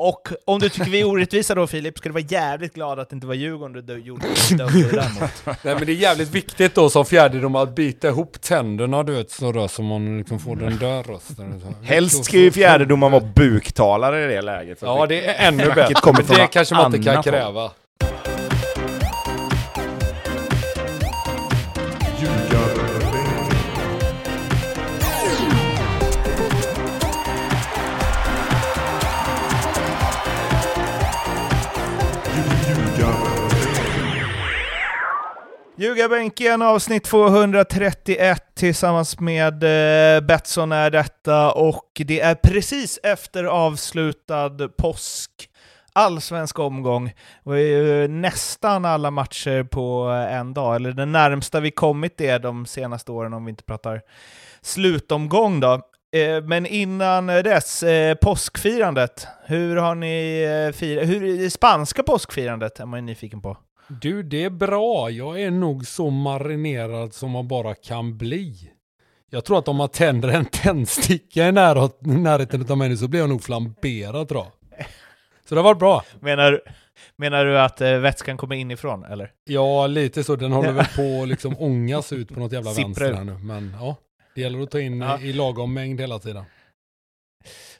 Och om du tycker vi är orättvisa då Filip, ska du vara jävligt glad att det inte var Djurgården du gjorde det där mot. Nej men det är jävligt viktigt då som fjärdedom att bita ihop tänderna du vet så så man liksom får den där rösten. Helst ska ju fjärdedomaren vara buktalare i det läget. Ja det är ännu bättre. Det kanske man inte kan kräva. Ljugarbänken avsnitt 231 tillsammans med eh, Betsson är detta och det är precis efter avslutad påsk allsvensk omgång. Det var ju nästan alla matcher på en dag, eller det närmsta vi kommit det de senaste åren om vi inte pratar slutomgång då. Eh, men innan dess, eh, påskfirandet. Hur har ni eh, firat? Hur är spanska påskfirandet? är man ju nyfiken på. Du, det är bra. Jag är nog så marinerad som man bara kan bli. Jag tror att om man tänder en tändsticka i närhet- närheten av mig nu så blir jag nog flamberad tror jag. Så det har varit bra. Menar, menar du att eh, vätskan kommer inifrån, eller? Ja, lite så. Den håller väl på att liksom ångas ut på något jävla Sipprar vänster här nu. Men ja, det gäller att ta in Ja. i lagom mängd hela tiden.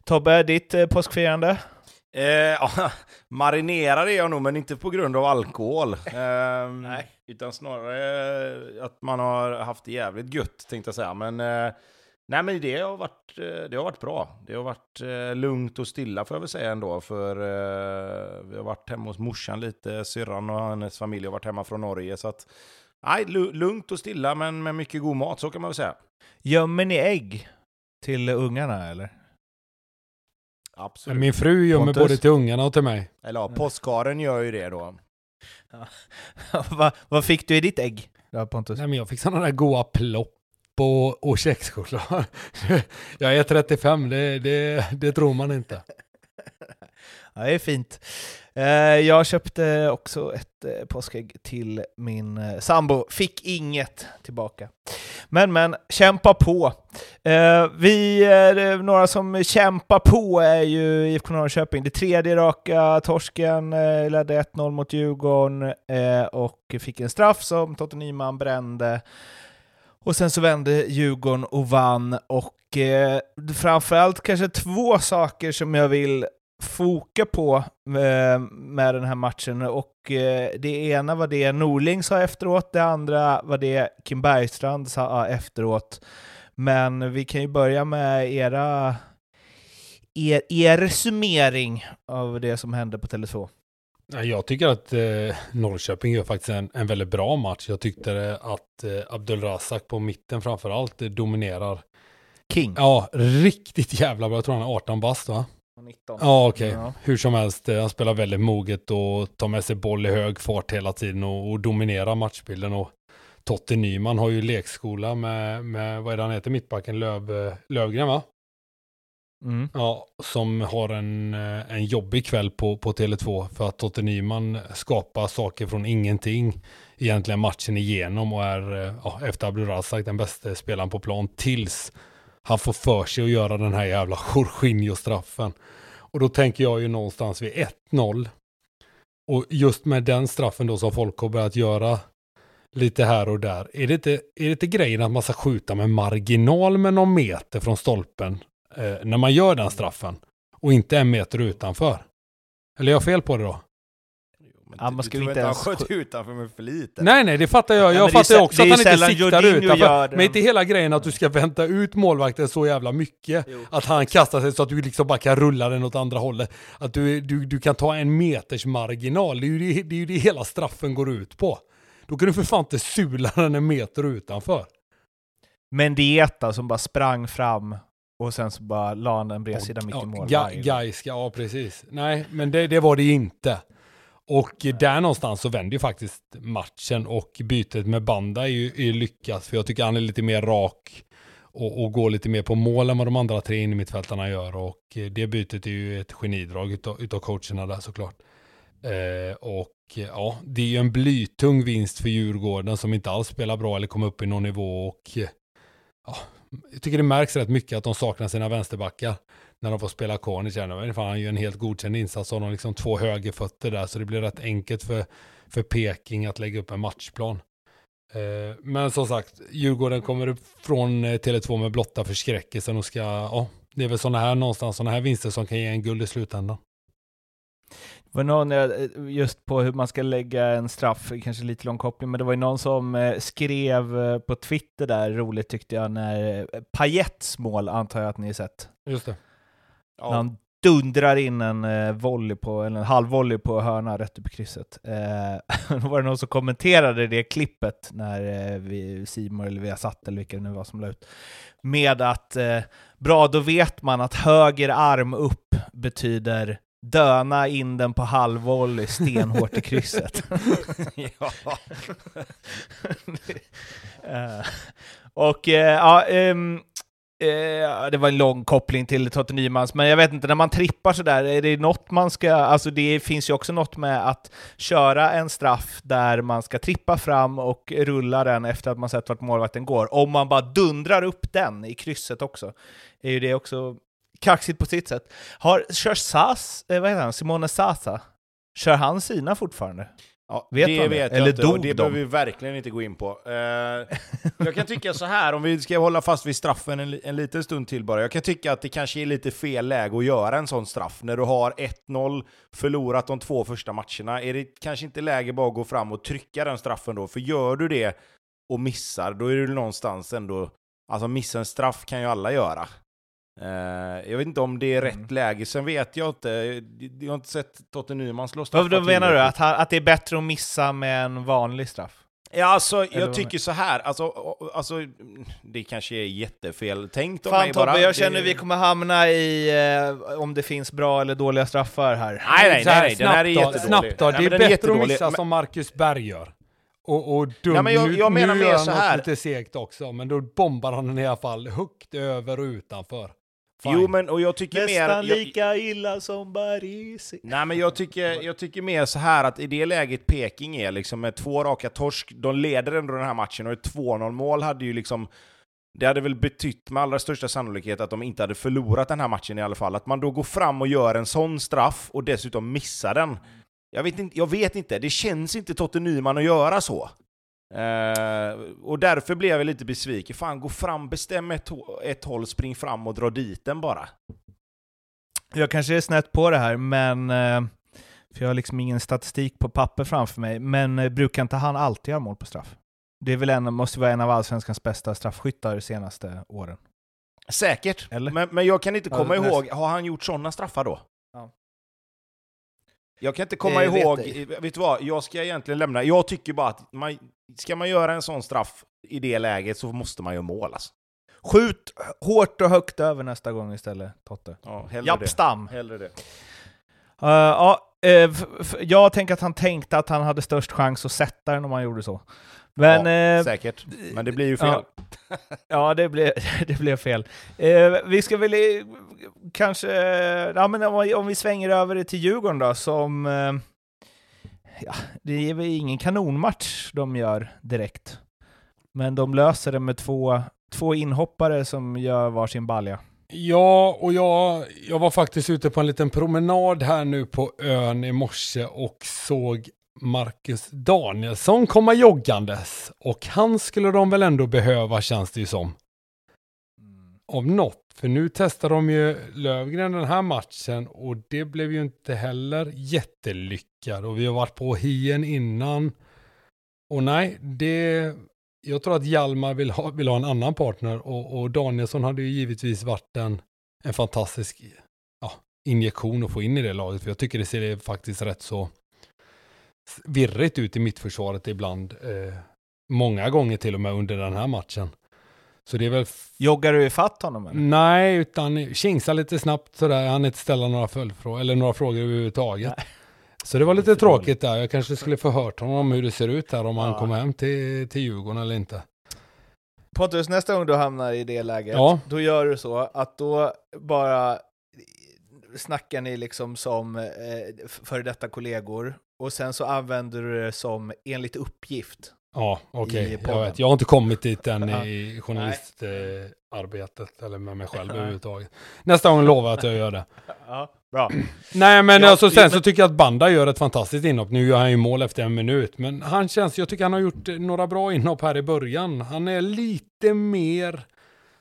Tobbe, ditt eh, påskfirande? Eh, ja, marinerad är jag nog, men inte på grund av alkohol. Ehm, Nej. Utan snarare att man har haft det jävligt gött, tänkte jag säga. Men, eh, nej, men det, har varit, eh, det har varit bra. Det har varit eh, lugnt och stilla, får jag väl säga ändå. För eh, vi har varit hemma hos morsan lite, syrran och hennes familj har varit hemma från Norge. Så att, nej, lu- lugnt och stilla, men med mycket god mat, så kan man väl säga. Gömmer ni ägg till ungarna, eller? Absolut. Min fru gömmer Pontus? både till ungarna och till mig. Eller ja, påskharen gör ju det då. Va, vad fick du i ditt ägg? Ja, Pontus. Nej, men jag fick sådana där goa plopp och, och kexchoklad. jag är 35, det, det, det tror man inte. Ja, det är fint. Eh, jag köpte också ett eh, påskägg till min eh, sambo. Fick inget tillbaka. Men, men, kämpa på. Vi, är några som kämpar på är ju IFK Norrköping. Det tredje raka torsken ledde 1-0 mot Djurgården och fick en straff som Totte Nyman brände. Och sen så vände Djurgården och vann. Och eh, framförallt kanske två saker som jag vill foka på eh, med den här matchen. Och eh, det ena var det Norling sa efteråt, det andra var det Kim Bergstrand sa efteråt. Men vi kan ju börja med era er, er summering av det som hände på Tele2. Nej, Jag tycker att eh, Norrköping gör faktiskt en, en väldigt bra match. Jag tyckte att eh, Abdulrazak på mitten framför allt eh, dominerar. King. Ja, riktigt jävla bra. Jag tror han är 18 bast va? 19. Ja, okej. Ja. Hur som helst, eh, han spelar väldigt moget och tar med sig boll i hög fart hela tiden och, och dominerar matchbilden. Och Totte Nyman har ju lekskola med, med vad är det han heter, mittbacken Löv, eh, Lövgren va? Mm. Ja, som har en, eh, en jobbig kväll på, på Tele2 för att Totte Nyman skapar saker från ingenting egentligen matchen igenom och är ja, efter Abdulrazak den bästa spelaren på plan tills han får för sig att göra den här jävla Jorginho-straffen. Och då tänker jag ju någonstans vid 1-0 och just med den straffen då som folk har börjat göra lite här och där. Är det inte, är det inte grejen att man ska skjuta med marginal med någon meter från stolpen eh, när man gör den straffen och inte en meter utanför? Eller är jag fel på det då? Men Ja, man ska du tror inte han ens sköt skj- utanför med för lite? Nej, nej, det fattar jag. Ja, Jag men fattar ju också att han inte siktar Jorginho utanför. den. Men inte hela grejen att du ska vänta ut målvakten så jävla mycket. Jo. Att han kastar sig så att du liksom bara kan rulla den åt andra hållet. Att du, du, du kan ta en meters marginal. Det är, ju det, det är ju det hela straffen går ut på. Då kan du för fan inte sula den en meter utanför. Mendieta som bara sprang fram och sen så bara la han en bredsida mitt i mål. Gång. Gaiska, ja precis. Nej, men det, det var det inte. Och där någonstans så vänder ju faktiskt matchen och bytet med Banda är ju, är lyckat. För jag tycker han är lite mer rak och, och går lite mer på mål än vad de andra tre innermittfältarna gör. Och eh, det bytet är ju ett genidrag utav, utav coacherna där såklart. Eh, och eh, ja, det är ju en blytung vinst för Djurgården som inte alls spelar bra eller kommer upp i någon nivå. Och eh, ja, jag tycker det märks rätt mycket att de saknar sina vänsterbackar när de får spela. Fan, han gör en helt godkänd insats. Och de har liksom två högerfötter där, så det blir rätt enkelt för, för Peking att lägga upp en matchplan. Eh, men som sagt, Djurgården kommer upp från eh, Tele2 med blotta förskräckelsen och ska, ja, det är väl sådana här någonstans, sådana här vinster som kan ge en guld i slutändan. Det var någon, eh, just på hur man ska lägga en straff, kanske lite lång koppling, men det var ju någon som skrev på Twitter där, roligt tyckte jag, när Pajets mål antar jag att ni har sett. Just det. Ja. Han dundrar in en eh, volley på, eller en halvvolley på hörna rätt upp i krysset. Eh, då var det någon som kommenterade det klippet när eh, vi, Simon eller vi har satt eller vilka det nu var som la ut. Med att eh, bra, då vet man att höger arm upp betyder döna in den på halvvolley stenhårt i krysset. ja. uh, och uh, ja, um, Eh, det var en lång koppling till Totte Nymans, men jag vet inte, när man trippar sådär, är det något man ska... Alltså det finns ju också något med att köra en straff där man ska trippa fram och rulla den efter att man sett vart målvakten går. Om man bara dundrar upp den i krysset också, är ju det också kaxigt på sitt sätt. Har, kör Sas, eh, vad heter han, Simone Sasa, kör han sina fortfarande? Ja, vet det vet jag Eller inte, och det de? behöver vi verkligen inte gå in på. Uh, jag kan tycka så här, om vi ska hålla fast vid straffen en, en liten stund till bara. Jag kan tycka att det kanske är lite fel läge att göra en sån straff. När du har 1-0, förlorat de två första matcherna, är det kanske inte läge bara att gå fram och trycka den straffen då? För gör du det och missar, då är det någonstans ändå... Alltså missa en straff kan ju alla göra. Uh, jag vet inte om det är rätt mm. läge, sen vet jag inte. Jag har inte sett Totte Nyman slå straffar Vad menar du? Att, att det är bättre att missa med en vanlig straff? Ja, alltså, jag tycker så här, alltså, alltså, det kanske är jättefel tänkt av mig Tobbe, bara. jag känner vi kommer hamna i eh, om det finns bra eller dåliga straffar här. Nej, nej, nej, nej den här är jättedålig. Snabbt då, det är, är bättre att missa som Marcus Berg gör. Och, och dum, ja, men jag, jag nu, menar nu gör han så här. lite segt också, men då bombar han den i alla fall högt över och utanför. Fine. Jo, men och jag tycker Nästan mer... lika illa som Barisi. Nej, men jag tycker, jag tycker mer så här att i det läget Peking är, liksom med två raka torsk, de leder ändå den här matchen och ett 2-0 mål hade ju liksom... Det hade väl betytt med allra största sannolikhet att de inte hade förlorat den här matchen i alla fall. Att man då går fram och gör en sån straff och dessutom missar den. Jag vet inte, jag vet inte. det känns inte Totte Nyman att göra så. Uh, och därför blev jag lite besviken. Fan, gå fram, bestäm ett, ett håll, spring fram och dra dit den bara. Jag kanske är snett på det här, men... Uh, för jag har liksom ingen statistik på papper framför mig. Men uh, brukar inte han alltid göra mål på straff? Det är väl en, måste vara en av allsvenskans bästa straffskyttar de senaste åren. Säkert? Men, men jag kan inte komma ja, ihåg, har han gjort sådana straffar då? Ja. Jag kan inte komma eh, ihåg, vet, vet du vad, jag ska egentligen lämna, jag tycker bara att man, ska man göra en sån straff i det läget så måste man göra mål alltså. Skjut hårt och högt över nästa gång istället, Totte. Ja, Jappstam! Hellre det. Uh, ja, uh, jag tänker att han tänkte att han hade störst chans att sätta den om han gjorde så. Men, ja, uh, säkert. Men det blir ju fel. ja, det blev, det blev fel. vi ska väl kanske... Ja, men om, om vi svänger över det till Djurgården då, som ja, det är väl ingen kanonmatch de gör direkt. Men de löser det med två, två inhoppare som gör varsin balja. Ja, och jag, jag var faktiskt ute på en liten promenad här nu på ön i morse och såg Marcus Danielsson komma joggandes. Och han skulle de väl ändå behöva känns det ju som. Mm. Av något. För nu testar de ju Lövgren den här matchen och det blev ju inte heller jättelyckad. Och vi har varit på Hien innan. Och nej, det... Jag tror att Hjalmar vill ha, vill ha en annan partner och, och Danielsson hade ju givetvis varit en, en fantastisk ja, injektion att få in i det laget. För jag tycker det ser faktiskt rätt så virrigt ut i mittförsvaret ibland. Eh, många gånger till och med under den här matchen. Så det är väl... Joggar du ifatt honom eller? Nej, utan kingsar lite snabbt sådär. Han inte ställa några följdfrågor, eller några frågor överhuvudtaget. Nej. Så det var lite tråkigt där. Jag kanske skulle få hört honom om hur det ser ut här, om ja. han kommer hem till, till Djurgården eller inte. Pontus, nästa gång du hamnar i det läget, ja. då gör du så att då bara snackar ni liksom som eh, före detta kollegor och sen så använder du det som enligt uppgift. Ja, okej. Jag podden. vet. Jag har inte kommit dit än i journalistarbetet eller med mig själv överhuvudtaget. Nästa gång lovar jag att jag gör det. Ja, bra. Nej, men Ja, alltså, sen men- så tycker jag att Banda gör ett fantastiskt inhopp. Nu gör han ju mål efter en minut, men han känns, jag tycker han har gjort några bra inhopp här i början. Han är lite mer,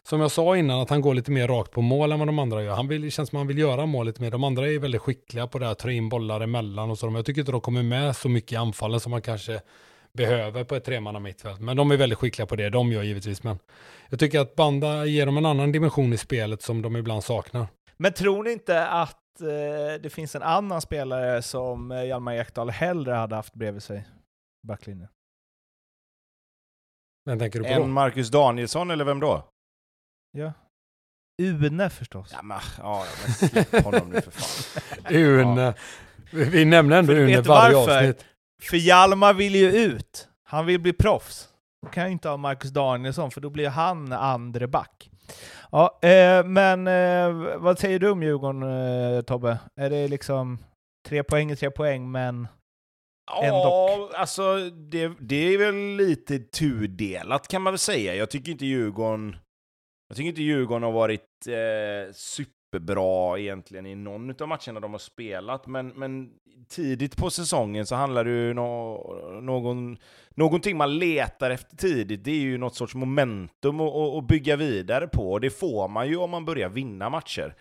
som jag sa innan, att han går lite mer rakt på mål än vad de andra gör. Han vill, det känns som att han vill göra mål lite mer. De andra är väldigt skickliga på det här, ta in bollar emellan och så. Jag tycker inte de kommer med så mycket i anfallen som man kanske behöver på ett tremanna mittfält. Men de är väldigt skickliga på det, de gör givetvis. Men jag tycker att Banda ger dem en annan dimension i spelet som de ibland saknar. Men tror ni inte att eh, det finns en annan spelare som eh, Hjalmar Ekdal hellre hade haft bredvid sig? Backlinjen. Vem tänker du på då? En Marcus Danielsson, eller vem då? Ja. Une förstås. Ja, men, ja, men släpp honom nu för fan. Une. Vi vi nämner ändå För Une varje varför? avsnitt. För Hjalmar vill ju ut. Han vill bli proffs. Då kan jag inte ha Marcus Danielsson, för då blir han andre back. Ja, eh, men eh, vad säger du om Djurgården, eh, Tobbe? Är det liksom tre poäng är tre poäng, men... Ja, alltså det, det är väl lite tudelat kan man väl säga. Jag tycker inte Djurgården, jag tycker inte Djurgården har varit eh, superbra egentligen i någon av matcherna de har spelat, men, men tidigt på säsongen så handlar det ju no, någon, någonting man letar efter tidigt, det är ju något sorts momentum att- bygga vidare på, och det får man ju om man börjar vinna matcher.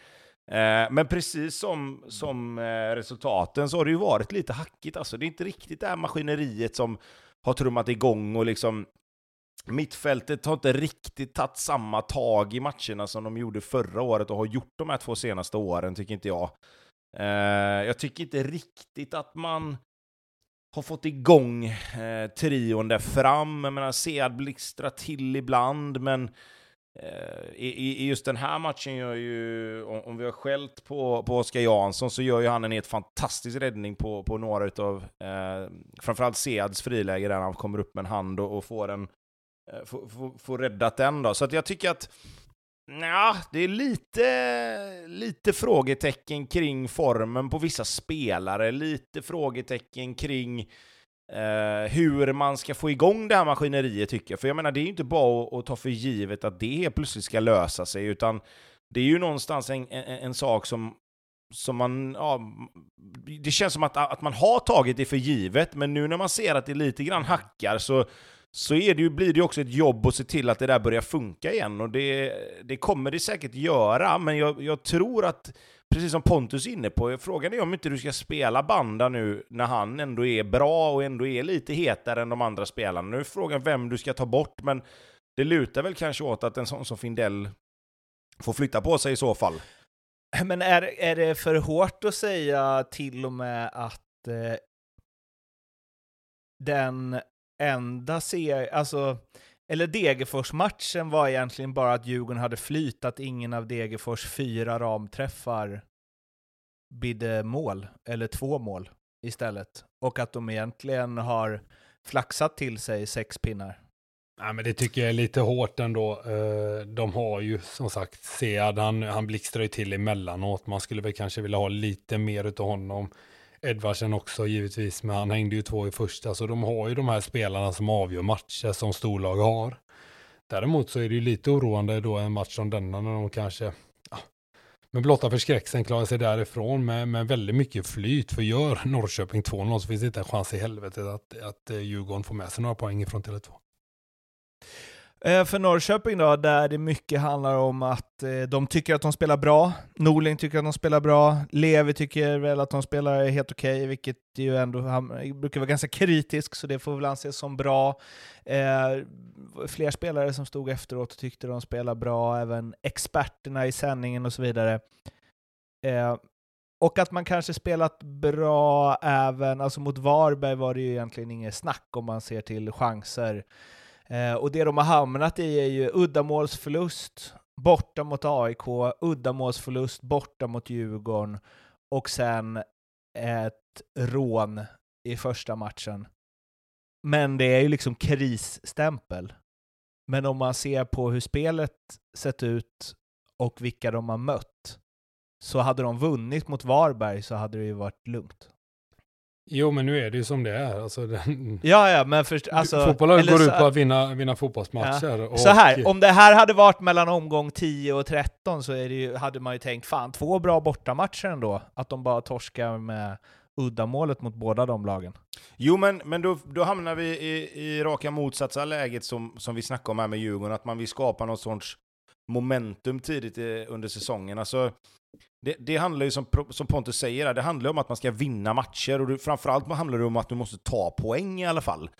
Eh, Men precis som, som eh, resultaten så har det ju varit lite hackigt. Alltså, det är inte riktigt det här maskineriet som har trummat igång och liksom mittfältet har inte riktigt tagit samma tag i matcherna som de gjorde förra året och har gjort de här två senaste åren, tycker inte jag. Eh, Jag tycker inte riktigt att man har fått igång eh, trion där fram. Jag menar, Sead blixtrar till ibland, men Eh, I, i- just den här matchen gör ju, om, om vi har skällt på, på Oskar Jansson, så gör ju han en helt fantastisk räddning på, på några utav, eh, framförallt Seads friläge där han kommer upp med en hand och, och får, en, Eh, få, få, räddat den då. Så att jag tycker att Ja, det är lite, lite frågetecken kring formen på vissa spelare, lite frågetecken kring eh, hur man ska få igång det här maskineriet tycker jag. För jag menar, det är ju inte bara att, att ta för givet att det helt plötsligt ska lösa sig, utan det är ju någonstans en, en, en sak som, som man... Ja, det känns som att, att man har tagit det för givet, men nu när man ser att det lite grann hackar så, så är det ju, blir det ju också ett jobb att se till att det där börjar funka igen. Och det, det kommer det säkert göra, men jag, jag tror att precis som Pontus är inne på, frågan är om inte du ska spela Banda nu när han ändå är bra och ändå är lite hetare än de andra spelarna. Nu är frågan vem du ska ta bort, men det lutar väl kanske åt att en sån som Findell får flytta på sig i så fall. Men är, är det för hårt att säga till och med att eh, den enda ser, alltså, eller Degerfors-matchen var egentligen bara att Djurgården hade flyt, att ingen av Degerfors fyra ramträffar bidde mål, eller två mål istället. Och att de egentligen har flaxat till sig sex pinnar. Nej, men det tycker jag är lite hårt ändå. Eh, de har ju som sagt Sead, han, han blixtrar ju till emellanåt. Man skulle väl kanske vilja ha lite mer av honom. Edvardsen också givetvis, men han hängde ju två i första, så de har ju de här spelarna som avgör matcher som storlag har. Däremot så är det ju lite oroande då en match som denna när de kanske ja, med blotta förskräcksen klarar sig därifrån med, med väldigt mycket flyt. För gör Norrköping 2-0 så finns det inte en chans i helvetet att, att eh, Djurgården får med sig några poäng från Tele2. Eh, för Norrköping då, där det mycket handlar om att eh, de tycker att de spelar bra, Norling tycker att de spelar bra, Levi tycker väl att de spelar helt okej, vilket ju ändå han eh, brukar vara ganska kritisk, så det får väl anses som bra. Eh, fler spelare som stod efteråt och tyckte de spelar bra, även experterna i sändningen och så vidare. Eh, och att man kanske spelat bra även, alltså mot Varberg var det ju egentligen inget snack om man ser till chanser. Eh, och det de har hamnat i är ju uddamålsförlust borta mot AIK, uddamålsförlust borta mot Djurgården och sen ett rån i första matchen. Men det är ju liksom krisstämpel. Men om man ser på hur spelet sett ut och vilka de har mött, så hade de vunnit mot Varberg så hade det ju varit lugnt. Jo, men nu är det ju som det är. Alltså, den, Ja, ja, men först, alltså... fotbollen går så- ut på att vinna, vinna fotbollsmatcher. Och, Så här, om det här hade varit mellan omgång 10 och 13 så är det ju, hade man ju tänkt fan, två bra bortamatcher ändå. Att de bara torskar med uddamålet mot båda de lagen. Jo, men, men då, då hamnar vi i, i raka motsatsa läget som, som vi snackade om här med Djurgården, att man vill skapa någon sorts momentum tidigt i, under säsongen. Alltså, det, det handlar ju som, som Pontus säger, det handlar om att man ska vinna matcher, och det, framförallt handlar det om att du måste ta poäng i alla fall.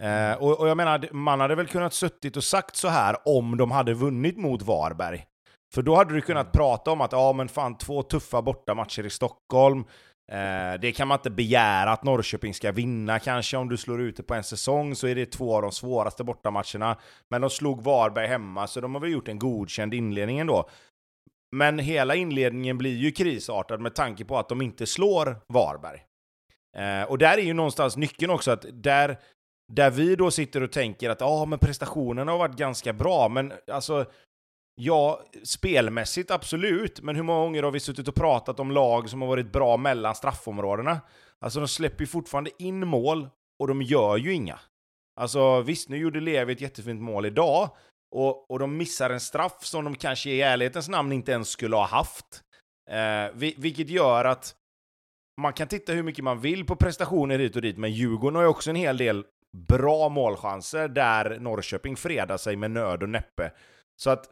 Eh, och, och jag menar, man hade väl kunnat suttit och sagt så här om de hade vunnit mot Varberg. För då hade du kunnat prata om att ja men fan, två tuffa bortamatcher i Stockholm, Eh, det kan man inte begära att Norrköping ska vinna kanske om du slår ut det på en säsong så är det två av de svåraste bortamatcherna. Men de slog Varberg hemma så de har väl gjort en godkänd inledning ändå. Men hela inledningen blir ju krisartad med tanke på att de inte slår Varberg. Eh, och där är ju någonstans nyckeln också att där, där vi då sitter och tänker att ja, men prestationerna har varit ganska bra, men alltså Ja, spelmässigt absolut, men hur många gånger har vi suttit och pratat om lag som har varit bra mellan straffområdena? Alltså de släpper ju fortfarande in mål, och de gör ju inga. Alltså visst, nu gjorde Levi ett jättefint mål idag, och, och de missar en straff som de kanske i ärlighetens namn inte ens skulle ha haft. Eh, vilket gör att man kan titta hur mycket man vill på prestationer hit och dit, men Djurgården har ju också en hel del bra målchanser där Norrköping fredar sig med nöd och näppe. Så att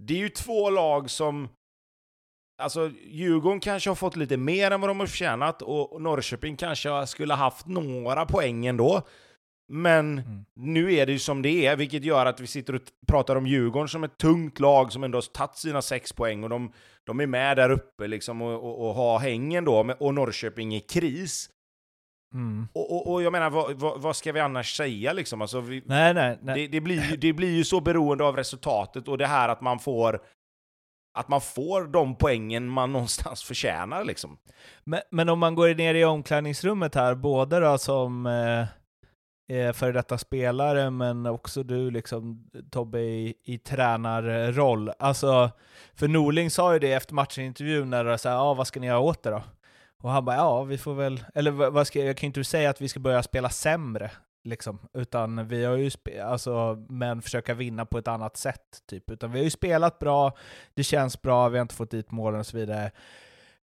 det är ju två lag som... Alltså, Djurgården kanske har fått lite mer än vad de har förtjänat och Norrköping kanske skulle ha haft några poäng ändå. Men Mm. nu är det ju som det är, vilket gör att vi sitter och pratar om Djurgården som ett tungt lag som ändå har tagit sina sex poäng och de, de är med där uppe liksom och, och, och har hängen då, och Norrköping i kris. Mm. Och, och, och jag menar, vad, vad, vad ska vi annars säga liksom? Alltså, vi, Nej, nej, nej. det, det, blir, ju- det blir ju så beroende av resultatet och det här att man får att man får de poängen man någonstans förtjänar liksom. Men, men om man går ner i omklädningsrummet här, både då som eh, eh, före detta spelare, men också du liksom Tobbe i, i tränarroll. Alltså, för Norling sa ju det efter matchen-intervjun när det sa ja vad ska ni göra åt det då? Och han bara ja, vi får väl, eller vad vad ska, jag kan ju inte säga att vi ska börja spela sämre, liksom, utan vi har ju, spe, alltså, men försöka vinna på ett annat sätt, typ. Utan vi har ju spelat bra, det känns bra, vi har inte fått dit målen och så vidare.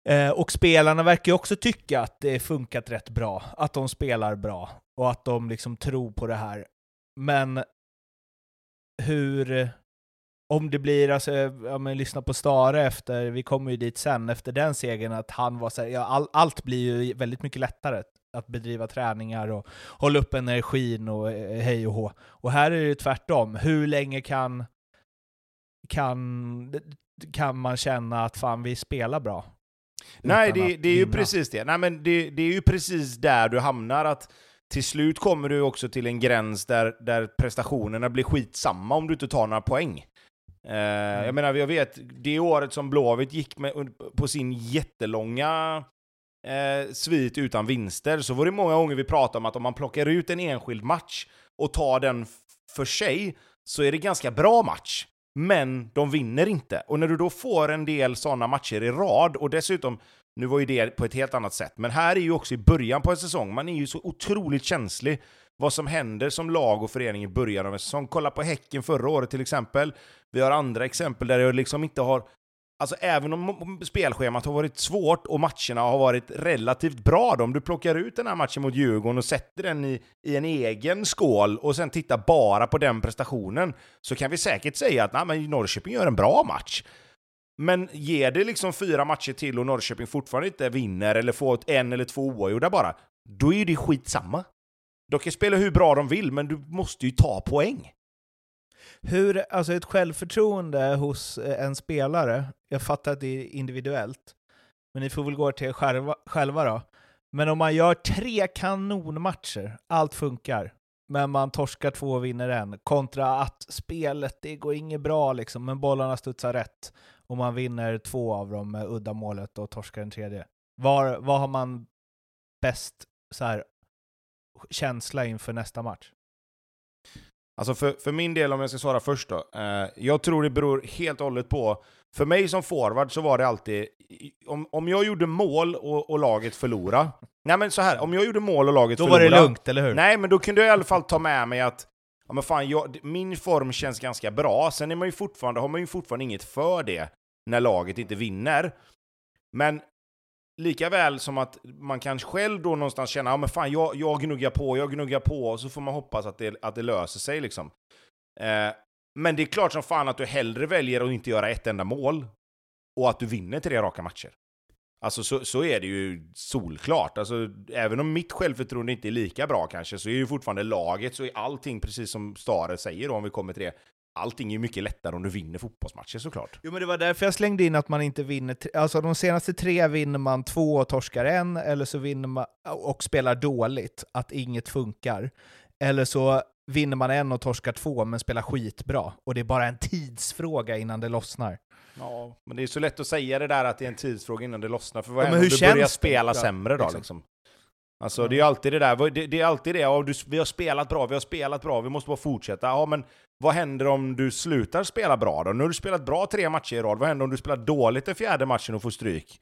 Eh, och spelarna verkar ju också tycka att det funkat rätt bra, att de spelar bra och att de liksom tror på det här. Men hur, om det blir, alltså, ja, men lyssna på Stare efter, vi kommer ju dit sen, efter den segern, att han var så här, ja, all, allt blir ju väldigt mycket lättare att bedriva träningar och hålla upp energin och eh, hej och hå. Och här är det ju tvärtom, hur länge kan, kan, kan man känna att fan vi spelar bra? Nej, det, det är ju precis det. Nej, men det, det är ju precis där du hamnar. att Till slut kommer du också till en gräns där, där prestationerna blir skitsamma om du inte tar några poäng. Eh, Jag menar, jag vet, det året som Blåvitt gick med, på sin jättelånga eh, svit utan vinster, så var det många gånger vi pratade om att om man plockar ut en enskild match och tar den för sig, så är det ganska bra match. Men de vinner inte. Och när du då får en del sådana matcher i rad, och dessutom, nu var ju det på ett helt annat sätt, men här är ju också i början på en säsong, man är ju så otroligt känslig vad som händer som lag och förening i början av en säsong. Kolla på Häcken förra året till exempel. Vi har andra exempel där jag liksom inte har... Alltså även om spelschemat har varit svårt och matcherna har varit relativt bra, då, om du plockar ut den här matchen mot Djurgården och sätter den i, i en egen skål och sen tittar bara på den prestationen, så kan vi säkert säga att nej, men Norrköping gör en bra match. Men ger det liksom fyra matcher till och Norrköping fortfarande inte vinner eller får ett en eller två oavgjorda bara, då är ju det skitsamma. De kan spela hur bra de vill, men du måste ju ta poäng. Hur, alltså ett självförtroende hos eh, en spelare, jag fattar att det är individuellt, men ni får väl gå till er själva, själva då. Men om man gör tre kanonmatcher, allt funkar, men man torskar två och vinner en, kontra att spelet, det går inget bra liksom, men bollarna studsar rätt, och man vinner två av dem med uddamålet och torskar en tredje. Var, var har man bäst så här, känsla inför nästa match? Alltså för, för min del, om jag ska svara först då. Eh, jag tror det beror helt och hållet på... För mig som forward så var det alltid... Om, om jag gjorde mål och, och laget förlorade, Nej men så här, om jag gjorde mål och laget Då var det förlorade- lugnt, eller hur? Nej, men då kunde jag i alla fall ta med mig att ja, men fan, jag, min form känns ganska bra. Sen är man ju fortfarande, har man ju fortfarande inget för det när laget inte vinner. Men lika väl som att man kan själv då någonstans känna, ja men fan jag, jag gnuggar på, jag gnuggar på, och så får man hoppas att det, att det löser sig liksom. Eh, men det är klart som fan att du hellre väljer att inte göra ett enda mål, och att du vinner tre raka matcher. Alltså så, så är det ju solklart. Alltså, även om mitt självförtroende inte är lika bra kanske, så är ju fortfarande laget, så är allting precis som Stare säger då, om vi kommer till det, allting är ju mycket lättare om du vinner fotbollsmatcher såklart. Jo men det var därför jag slängde in att man inte vinner, alltså de senaste tre vinner man två och torskar en, eller så vinner man och spelar dåligt, att inget funkar. Eller så vinner man en och torskar två, men spelar skitbra. Och det är bara en tidsfråga innan det lossnar. Ja, men det är så lätt att säga det där att det är en tidsfråga innan det lossnar, för vad Ja, händer men om hur du börjar det spela då, sämre då liksom? liksom? Alltså det är alltid det där, det, det är alltid det, ja, du, vi har spelat bra, vi har spelat bra, vi måste bara fortsätta. Ja men vad händer om du slutar spela bra då? Nu har du spelat bra tre matcher i rad, vad händer om du spelar dåligt den fjärde matchen och får stryk?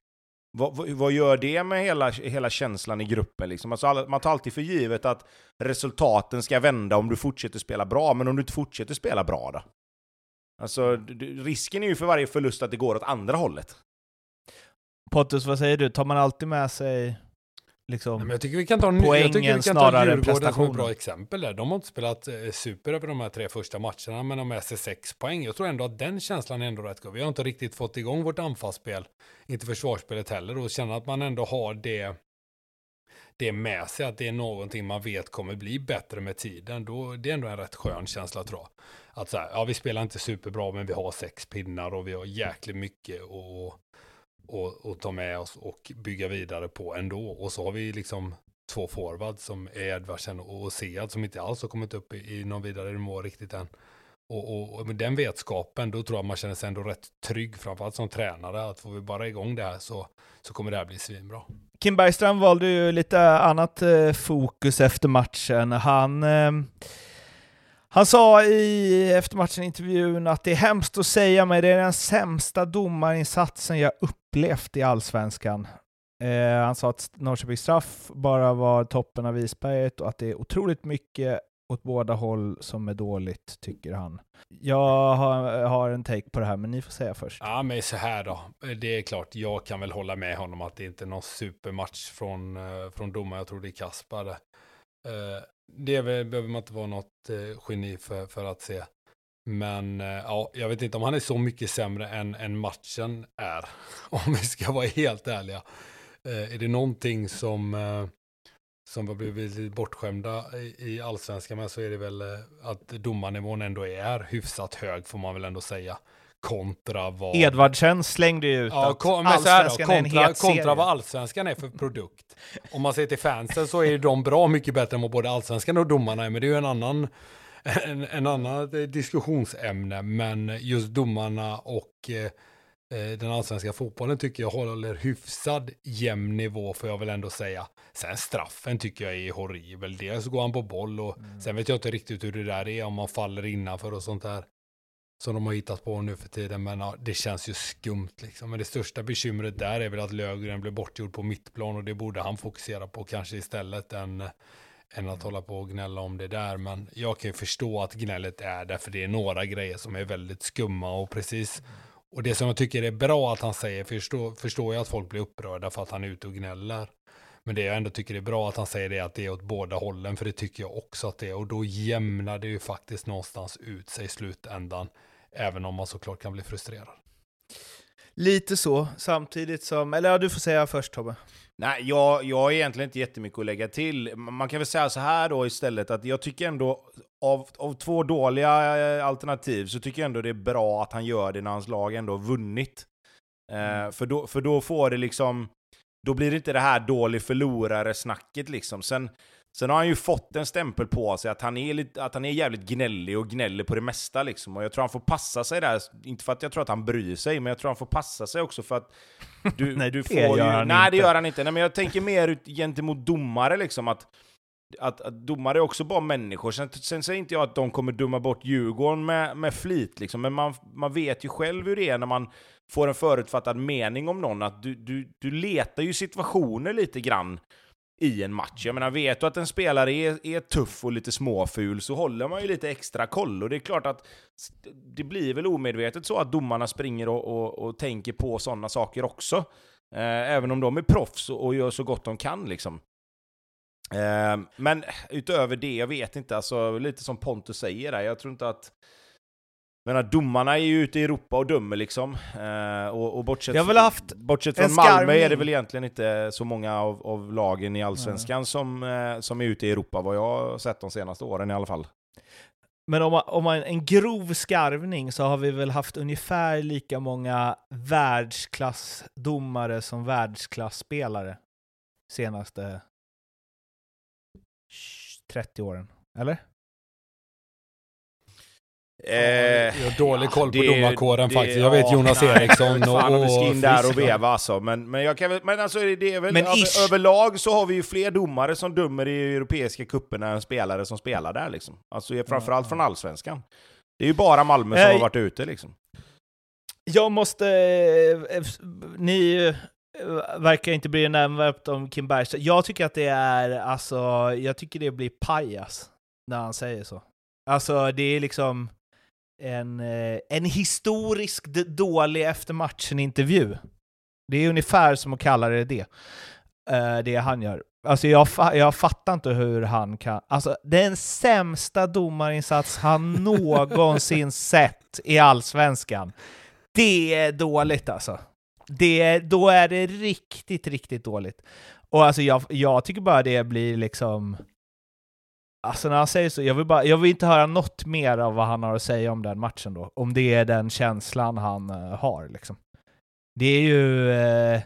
Vad, vad, vad gör det med hela, hela känslan i gruppen? Liksom? Alltså, alla, man tar alltid för givet att resultaten ska vända om du fortsätter spela bra, men om du inte fortsätter spela bra då? Alltså, risken är ju för varje förlust att det går åt andra hållet. Pontus, vad säger du? Tar man alltid med sig liksom... Nej, men jag tycker vi kan ta, jag Poängen tycker vi kan snarare än Djurgården som ett prestationen. bra exempel där. De har inte spelat eh, super över de här tre första matcherna, men de har med sig sex poäng. Jag tror ändå att den känslan är ändå rätt god. Vi har inte riktigt fått igång vårt anfallsspel, inte försvarsspelet heller, och känna att man ändå har det, det med sig, att det är någonting man vet kommer bli bättre med tiden. Då, det är ändå en rätt skön känsla tror jag. Att så här, ja vi spelar inte superbra, men vi har sex pinnar och vi har jäkligt mycket och och, och ta med oss och bygga vidare på ändå. Och så har vi liksom två forwards som är Edvardsen och Sead som inte alls har kommit upp i, i någon vidare nivå riktigt än. Och, och, och med den vetskapen, då tror jag man känner sig ändå rätt trygg, framförallt som tränare, att får vi bara igång det här så, så kommer det här bli svinbra. Kim Bergström valde ju lite annat eh, fokus efter matchen. Han, eh, han sa i eftermatchen-intervjun att det är hemskt att säga, men det är den sämsta domarinsatsen jag upplevt i allsvenskan. Eh, han sa att Norrköpings straff bara var toppen av isberget och att det är otroligt mycket åt båda håll som är dåligt, tycker han. Jag har, har en take på det här, men ni får säga först. Ja, men så här då. Det är klart, jag kan väl hålla med honom att det inte är någon supermatch från, eh, från domaren. Jag tror det är Kaspar. det. Eh, Det väl- behöver man inte vara något eh, geni för, för att se. Men eh, ja, jag vet inte om han är så mycket sämre än, än matchen är. Om vi ska vara helt ärliga. Eh, Är det någonting som, eh, som har blivit lite bortskämda i, i allsvenskan med så är det väl eh, att domarnivån ändå är hyfsat hög får man väl ändå säga. Kontra vad... Edvardsen slängde ju ut Ja, att kom, här då, allsvenskan är en kontra, het serie. kontra vad allsvenskan är för produkt. Om man ser till fansen så är de bra mycket bättre än vad både allsvenskan och domarna är, men det är ju en annan, en, en annan diskussionsämne. Men just domarna och eh, eh, den allsvenska fotbollen tycker jag håller hyfsad jämn nivå får jag väl ändå säga. Sen straffen tycker jag är horribel. Dels går han på boll och sen vet jag inte riktigt hur det där är om man faller innanför och sånt där som de har hittat på nu för tiden. Men ja, det känns ju skumt liksom. Men det största bekymret där är väl att Löfgren blev bortgjord på mittplan och det borde han fokusera på kanske istället än, än att hålla på och gnälla om det där. Men jag kan ju förstå att gnället är där för det är några grejer som är väldigt skumma och precis. Och det som jag tycker är bra att han säger, förstår, förstår jag att folk blir upprörda för att han är ute och gnäller. Men det jag ändå tycker är bra att han säger det är att det är åt båda hållen, för det tycker jag också att det är. Och då jämnar det ju faktiskt någonstans ut sig i slutändan, även om man såklart kan bli frustrerad. Lite så, samtidigt som... Eller ja, du får säga först Tobbe. Nej, jag, jag har egentligen inte jättemycket att lägga till. Man kan väl säga så här då istället, att jag tycker ändå av, av två dåliga eh, alternativ så tycker jag ändå det är bra att han gör det när hans lag ändå har vunnit. Eh, för, då, för då får det liksom... Då blir det inte det här dålig förlorare-snacket liksom. Sen, sen har han ju fått en stämpel på sig att han, är lite, att han är jävligt gnällig och gnäller på det mesta liksom. Och jag tror han får passa sig där, inte för att jag tror att han bryr sig, men jag tror han får passa sig också för att du, Nej, du det får gör ju... han Nej, det inte. gör han inte. Nej, men jag tänker mer ut gentemot domare liksom, att att, att domare är också bara människor. Sen, sen säger inte jag att de kommer döma bort Djurgården med, med flit, liksom. men man, man vet ju själv hur det är när man får en förutfattad mening om någon. Att du, du, du letar ju situationer lite grann i en match. Jag menar, vet du att en spelare är, är tuff och lite småful så håller man ju lite extra koll. Och det är klart att det blir väl omedvetet så att domarna springer och, och, och tänker på sådana saker också. Eh, även om de är proffs och, och gör så gott de kan liksom. Eh, men utöver det, jag vet inte, alltså lite som Pontus säger där, jag tror inte att menar, domarna är ju ute i Europa och dömer liksom. Eh, och, och bortsett, Jag väl haft bortsett från Malmö är det väl egentligen inte så många av, av lagen i Allsvenskan som, eh, som är ute i Europa, vad jag har sett de senaste åren i alla fall. Men om man, om man en grov skarvning så har vi väl haft ungefär lika många världsklassdomare som världsklasspelare senaste 30 åren. Eller? Eh, Jag har dålig koll på det- domarkåren det- faktiskt. Jag vet Jonas nej, Eriksson och, Fan och in där och veva alltså. Men, men, jag kan, men alltså det är väl, Men över, överlag så har vi ju fler domare som dömer i europeiska cuperna än spelare som spelar där liksom. Alltså framförallt från allsvenskan. Det är ju bara Malmö som Eh, har varit ute liksom. Jag måste... eh, Ni eh, verkar inte bry er nämnvärt om Kim Bergström. Jag tycker att det är, alltså, jag tycker det blir pajas när han säger så. Alltså, det är liksom en, eh, en historiskt dålig efter matchen-intervju. Det är ungefär som att kalla det det, eh, det han gör. Alltså jag, jag fattar inte hur han kan... Alltså den sämsta domarinsats han någonsin sett i Allsvenskan. Det är dåligt alltså. Det, då är det riktigt, riktigt dåligt. Och alltså jag, jag tycker bara det blir liksom... Alltså när han säger så, jag vill, bara, jag vill inte höra något mer av vad han har att säga om den matchen då. Om det är den känslan han eh, har liksom. Det är ju... Eh,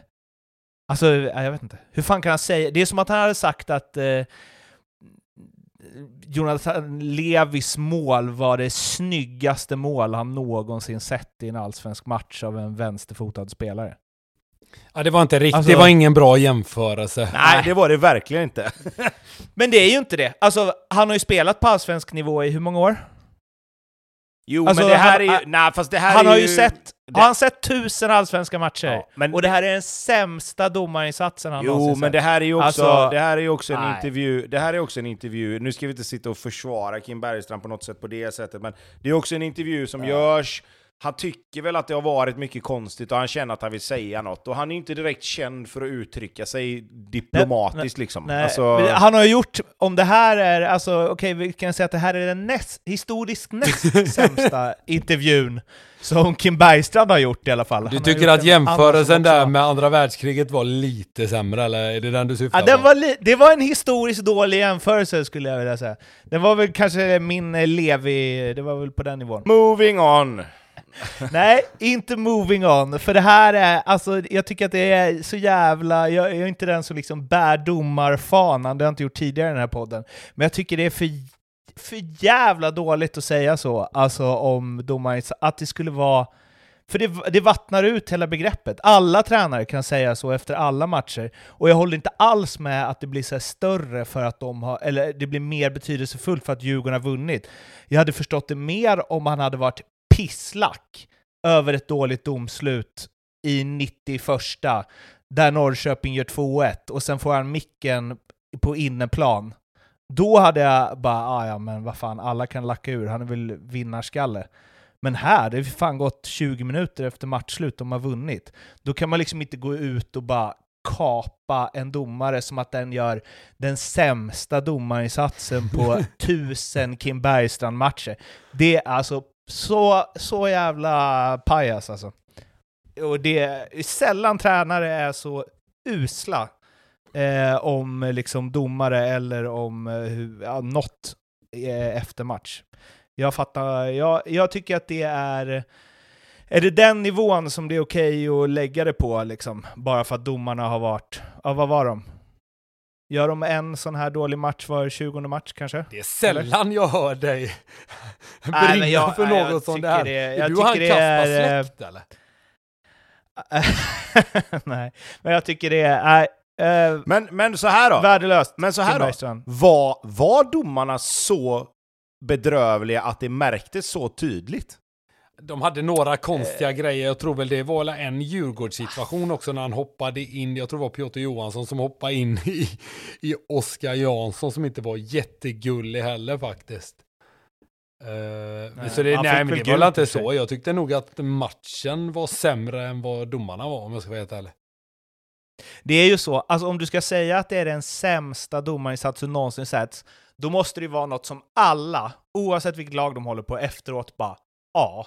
alltså, jag vet inte. Hur fan kan han säga? Det är som att han hade sagt att eh, Jonathan Levis mål var det snyggaste mål han någonsin sett i en allsvensk match av en vänsterfotad spelare. Ja, det var inte riktigt, Alltså- det var ingen bra jämförelse. Nej, det var det verkligen inte. Men det är ju inte det. Alltså, han har ju spelat på allsvensk nivå i hur många år? Jo, Alltså, men det här han- är ju... Nej, fast det här Han är har ju sett, det- har han sett tusen allsvenska matcher? Ja, men, Och det här är den sämsta domarinsatsen han Jo, någonsin men sett. det här är ju också, Alltså, det här är också en nej. intervju, det här är också en intervju, nu ska vi inte sitta och försvara Kim Bergstrand på något sätt på det sättet, men det är också en intervju som Ja. görs, han tycker väl att det har varit mycket konstigt och han känner att han vill säga något, och han är inte direkt känd för att uttrycka sig diplomatiskt liksom. Nej, Alltså, han har gjort, om det här är, alltså okej, vi kan säga att det här är den näst, historiskt näst sämsta intervjun som Kim Bergstrand har gjort i alla fall. Du Han tycker att en jämförelsen där med andra världskriget var lite sämre, eller är det den du syftar Ja, den på? var det var en historiskt dålig jämförelse skulle jag vilja säga. Den var väl kanske min eh, Levi, det var väl på den nivån. moving on! Nej, inte moving on, för det här är, alltså jag tycker att det är så jävla, jag, jag är inte den som liksom bär domarfanan, det har jag inte gjort tidigare i den här podden, men jag tycker det är för, för jävla dåligt att säga så, alltså om domare, att det skulle vara för det, det vattnar ut hela begreppet. Alla tränare kan säga så efter alla matcher. Och jag håller inte alls med att det blir så här större för att de har, eller det blir mer betydelsefullt för att Djurgården har vunnit. Jag hade förstått det mer om han hade varit pisslack över ett dåligt domslut i 91 där Norrköping gör 2-1 och sen får han micken på inneplan. Då hade jag bara, ah, ja men vad fan, alla kan lacka ur, han är väl vinnarskalle. Men här, det har fan gått 20 minuter efter matchslut, de har vunnit. Då kan man liksom inte gå ut och bara kapa en domare som att den gör den sämsta domarinsatsen på tusen Kim Bergstrand-matcher. Det är alltså så, så jävla pajas alltså. Och det är sällan tränare är så usla eh, om liksom domare eller om eh, hur, ja, något eh, efter match. Jag fattar, jag, jag tycker att det är... Är det den nivån som det är okej att lägga det på, liksom? Bara för att domarna har varit... Ja, vad var de? Gör de en sån här dålig match var 20 match kanske? Det är sällan jag hör dig brinna jag- för nej, något sånt där. det- är jag du och han det Kasper är, eh, släkt eller? Nej, men jag tycker det är äh, Men, men så här då, värdelöst. men så här då. Var, var domarna så bedrövliga att det märktes så tydligt? De hade några konstiga grejer. Jag tror väl det var en Djurgårdssituation också när han hoppade in. Jag tror det var Piotr Johansson som hoppade in i, i Oskar Jansson som inte var jättegullig heller faktiskt. Uh, Nej, så det, nej, men det var väl inte så. Jag tyckte nog att matchen var sämre än vad domarna var om jag ska vara helt ärlig. Det är ju så, alltså om du ska säga att det är den sämsta domarinsats som någonsin setts, då måste det ju vara något som alla, oavsett vilket lag de håller på, efteråt bara ja,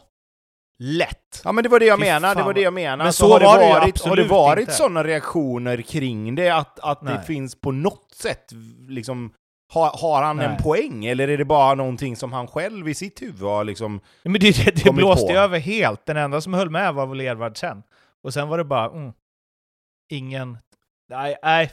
lätt. Ja men det var det jag menade, det var det jag menade. Men Alltså, så har det var det ju varit, Har det varit sådana reaktioner kring det, att, att det finns på något sätt, liksom, har, har han en Nej. poäng? Eller är det bara någonting som han själv i sitt huvud har liksom... Men det, det, det blåste på. över helt. Den enda som höll med var väl Edvardsen. Och sen var det bara, mm, ingen... Nej, nej.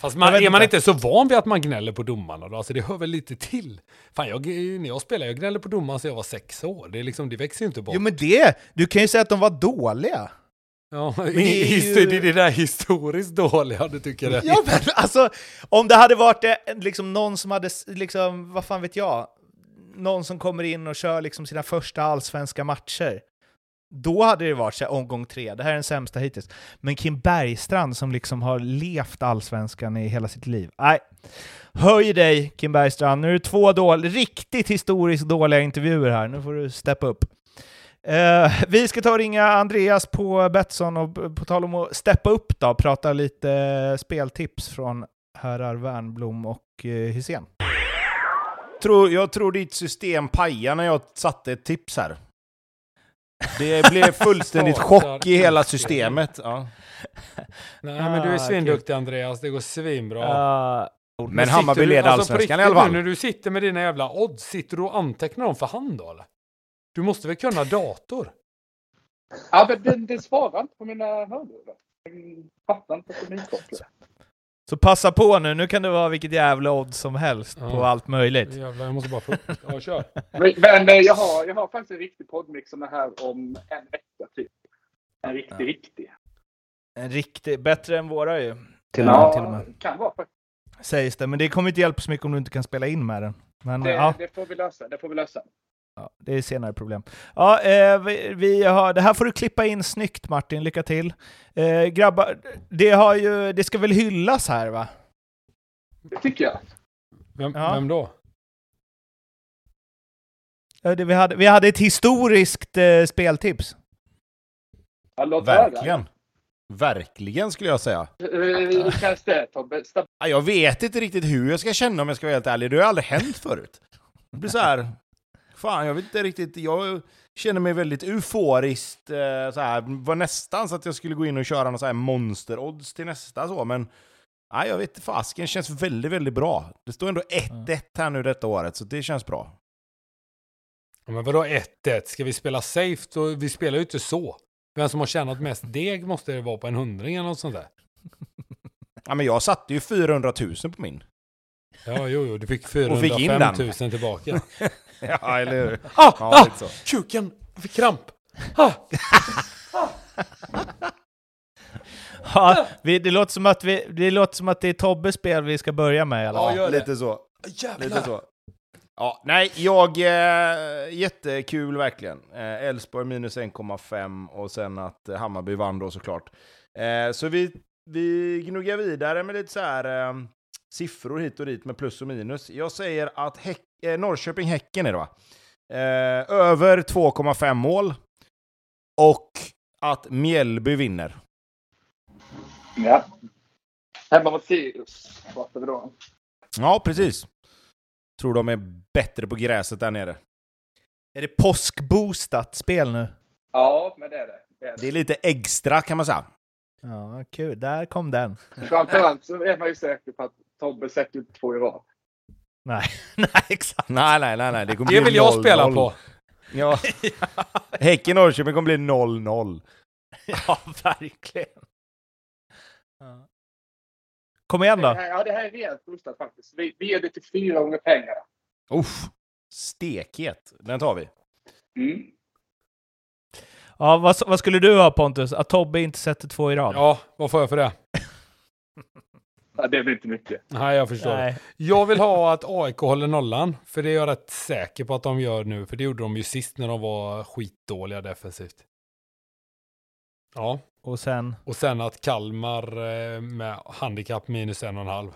Fast man, är man inte. så van vid att man gnäller på domarna då? Alltså det hör väl lite till. Fan, jag, när jag spelade, jag gnällde på domarna sedan jag var sex år. Det, är liksom, det växer ju inte bort. Jo men det, du kan ju säga att de var dåliga. ja, det är ju- det är det där historiskt dåliga, du tycker det? Ja men alltså, om det hade varit eh, liksom någon som hade, liksom, vad fan vet jag, någon som kommer in och kör liksom sina första allsvenska matcher. Då hade det varit så här, omgång tre, det här är den sämsta hittills. Men Kim Bergstrand som liksom har levt allsvenskan i hela sitt liv. Nej, höj dig Kim Bergstrand. Nu är det två dål riktigt historiskt dåliga intervjuer här. Nu får du steppa upp. Uh, vi ska ta och ringa Andreas på Betsson och eh, på tal om att steppa upp då, prata lite eh, speltips från herrar Wernblom och uh, Hysén. Tror, jag tror ditt system pajade när jag satte ett tips här. Det blev fullständigt chock i hela systemet. Ja. Nej, men du är Ah, svinduktig Andreas, det går svinbra. Uh, Men Hammarby leder alltså, på allsvenskan i alla fall. Nu, när du sitter med dina jävla odds, sitter du och antecknar dem för hand då eller? Du måste väl kunna dator? Ja, men den, den svarar inte på mina hörlurar. Den fattar inte den är inkopplad. Så passa på nu, nu kan det vara vilket jävla odds som helst Ja. på allt möjligt. Jävlar, jag måste bara få Ja, kör. Men, men jag, har, jag har faktiskt en riktig poddmix som är här om en vecka typ. En riktig, Ja. riktig. En riktig, bättre än våra ju. Till, Ja, till och med. kan vara faktiskt. Sägs det, men det kommer inte hjälpa så mycket om du inte kan spela in med den. Men Det, ja, det får vi lösa. Det får vi lösa. Ja, det är senare problem. Ja, eh, vi, vi har, det här får du klippa in snyggt Martin, lycka till. Eh, grabbar, det, har ju, det ska väl hyllas här va? Det tycker jag. Vem, Ja. vem då? Ja, det, vi, hade, vi hade ett historiskt eh, speltips. Ja. Verkligen. Verkligen skulle jag säga. Hur känns det Tobbe? Jag vet inte riktigt hur jag ska känna om jag ska vara helt ärlig. Det har aldrig hänt förut. Det blir så här... Fan, jag vet inte riktigt. Jag känner mig väldigt euforiskt. eh, Så här, var nästan så att jag skulle gå in och köra någon så här monster-odds till nästa så, men... Nej, jag vet inte fasken. känns väldigt, väldigt bra. Det står ändå 1-1 här nu detta året, så det känns bra. Ja, men vadå 1-1? Ska vi spela safe? Då, vi spelar ju inte så. Vem som har tjänat mest deg måste det vara på en hundring eller något sånt där. Ja, men jag satte ju 400 000 på min. Ja, jo, jo, du fick Och fick in 405 den. 000 tillbaka. Ja, eller hur? ah, Ja, ah, kuken! Jag fick kramp. Ah. Ja, vi, det, låter som att vi, det låter som att det är Tobbes spel vi ska börja med i alla fall. Ja, lite så. Jävlar. Lite så. Ja, nej, jag... Eh, jättekul verkligen. Eh, Elfsborg minus 1,5 och sen att eh, Hammarby vann då såklart. Eh, så vi, vi gnuggar vidare med lite så här eh, siffror hit och dit med plus och minus. Jag säger att Häck, eh, Norrköping-Häcken är det va? Eh, över 2,5 mål. Och att Mjällby vinner. Ja. Hemma mot Sirius pratar vi då. Ja, precis. Tror de är bättre på gräset där nere. Är det påskboostat spel nu? Ja, men det är det. det, är Det det. är lite extra kan man säga. Ja, kul. Där kom den. Framförallt så är man ju säker på att Tobbe sätter upp två i rad. Nej, nej exakt. Nej, nej, nej, nej. Det, kommer Det bli vill jag 0-0. spela på. Ja. Häcken-Norrköping kommer bli 0-0. Ja, verkligen. Ja. Kom igen Det då. här, ja, det här är rejält boostat faktiskt. Vi, vi ger det till fyra gånger pengarna. Uff, stekhet. Den tar vi. Mm. Ja, vad, vad skulle du ha Pontus? Att Tobbe inte sätter två i rad? Ja, vad får jag för det? Ja, det blir inte mycket. Nej, jag förstår. Nej. Jag vill ha att AIK håller nollan, för det är jag rätt säker på att de gör nu, för det gjorde de ju sist när de var skitdåliga defensivt. Ja, Och sen, och sen att Kalmar eh, med handikapp minus en och en halv.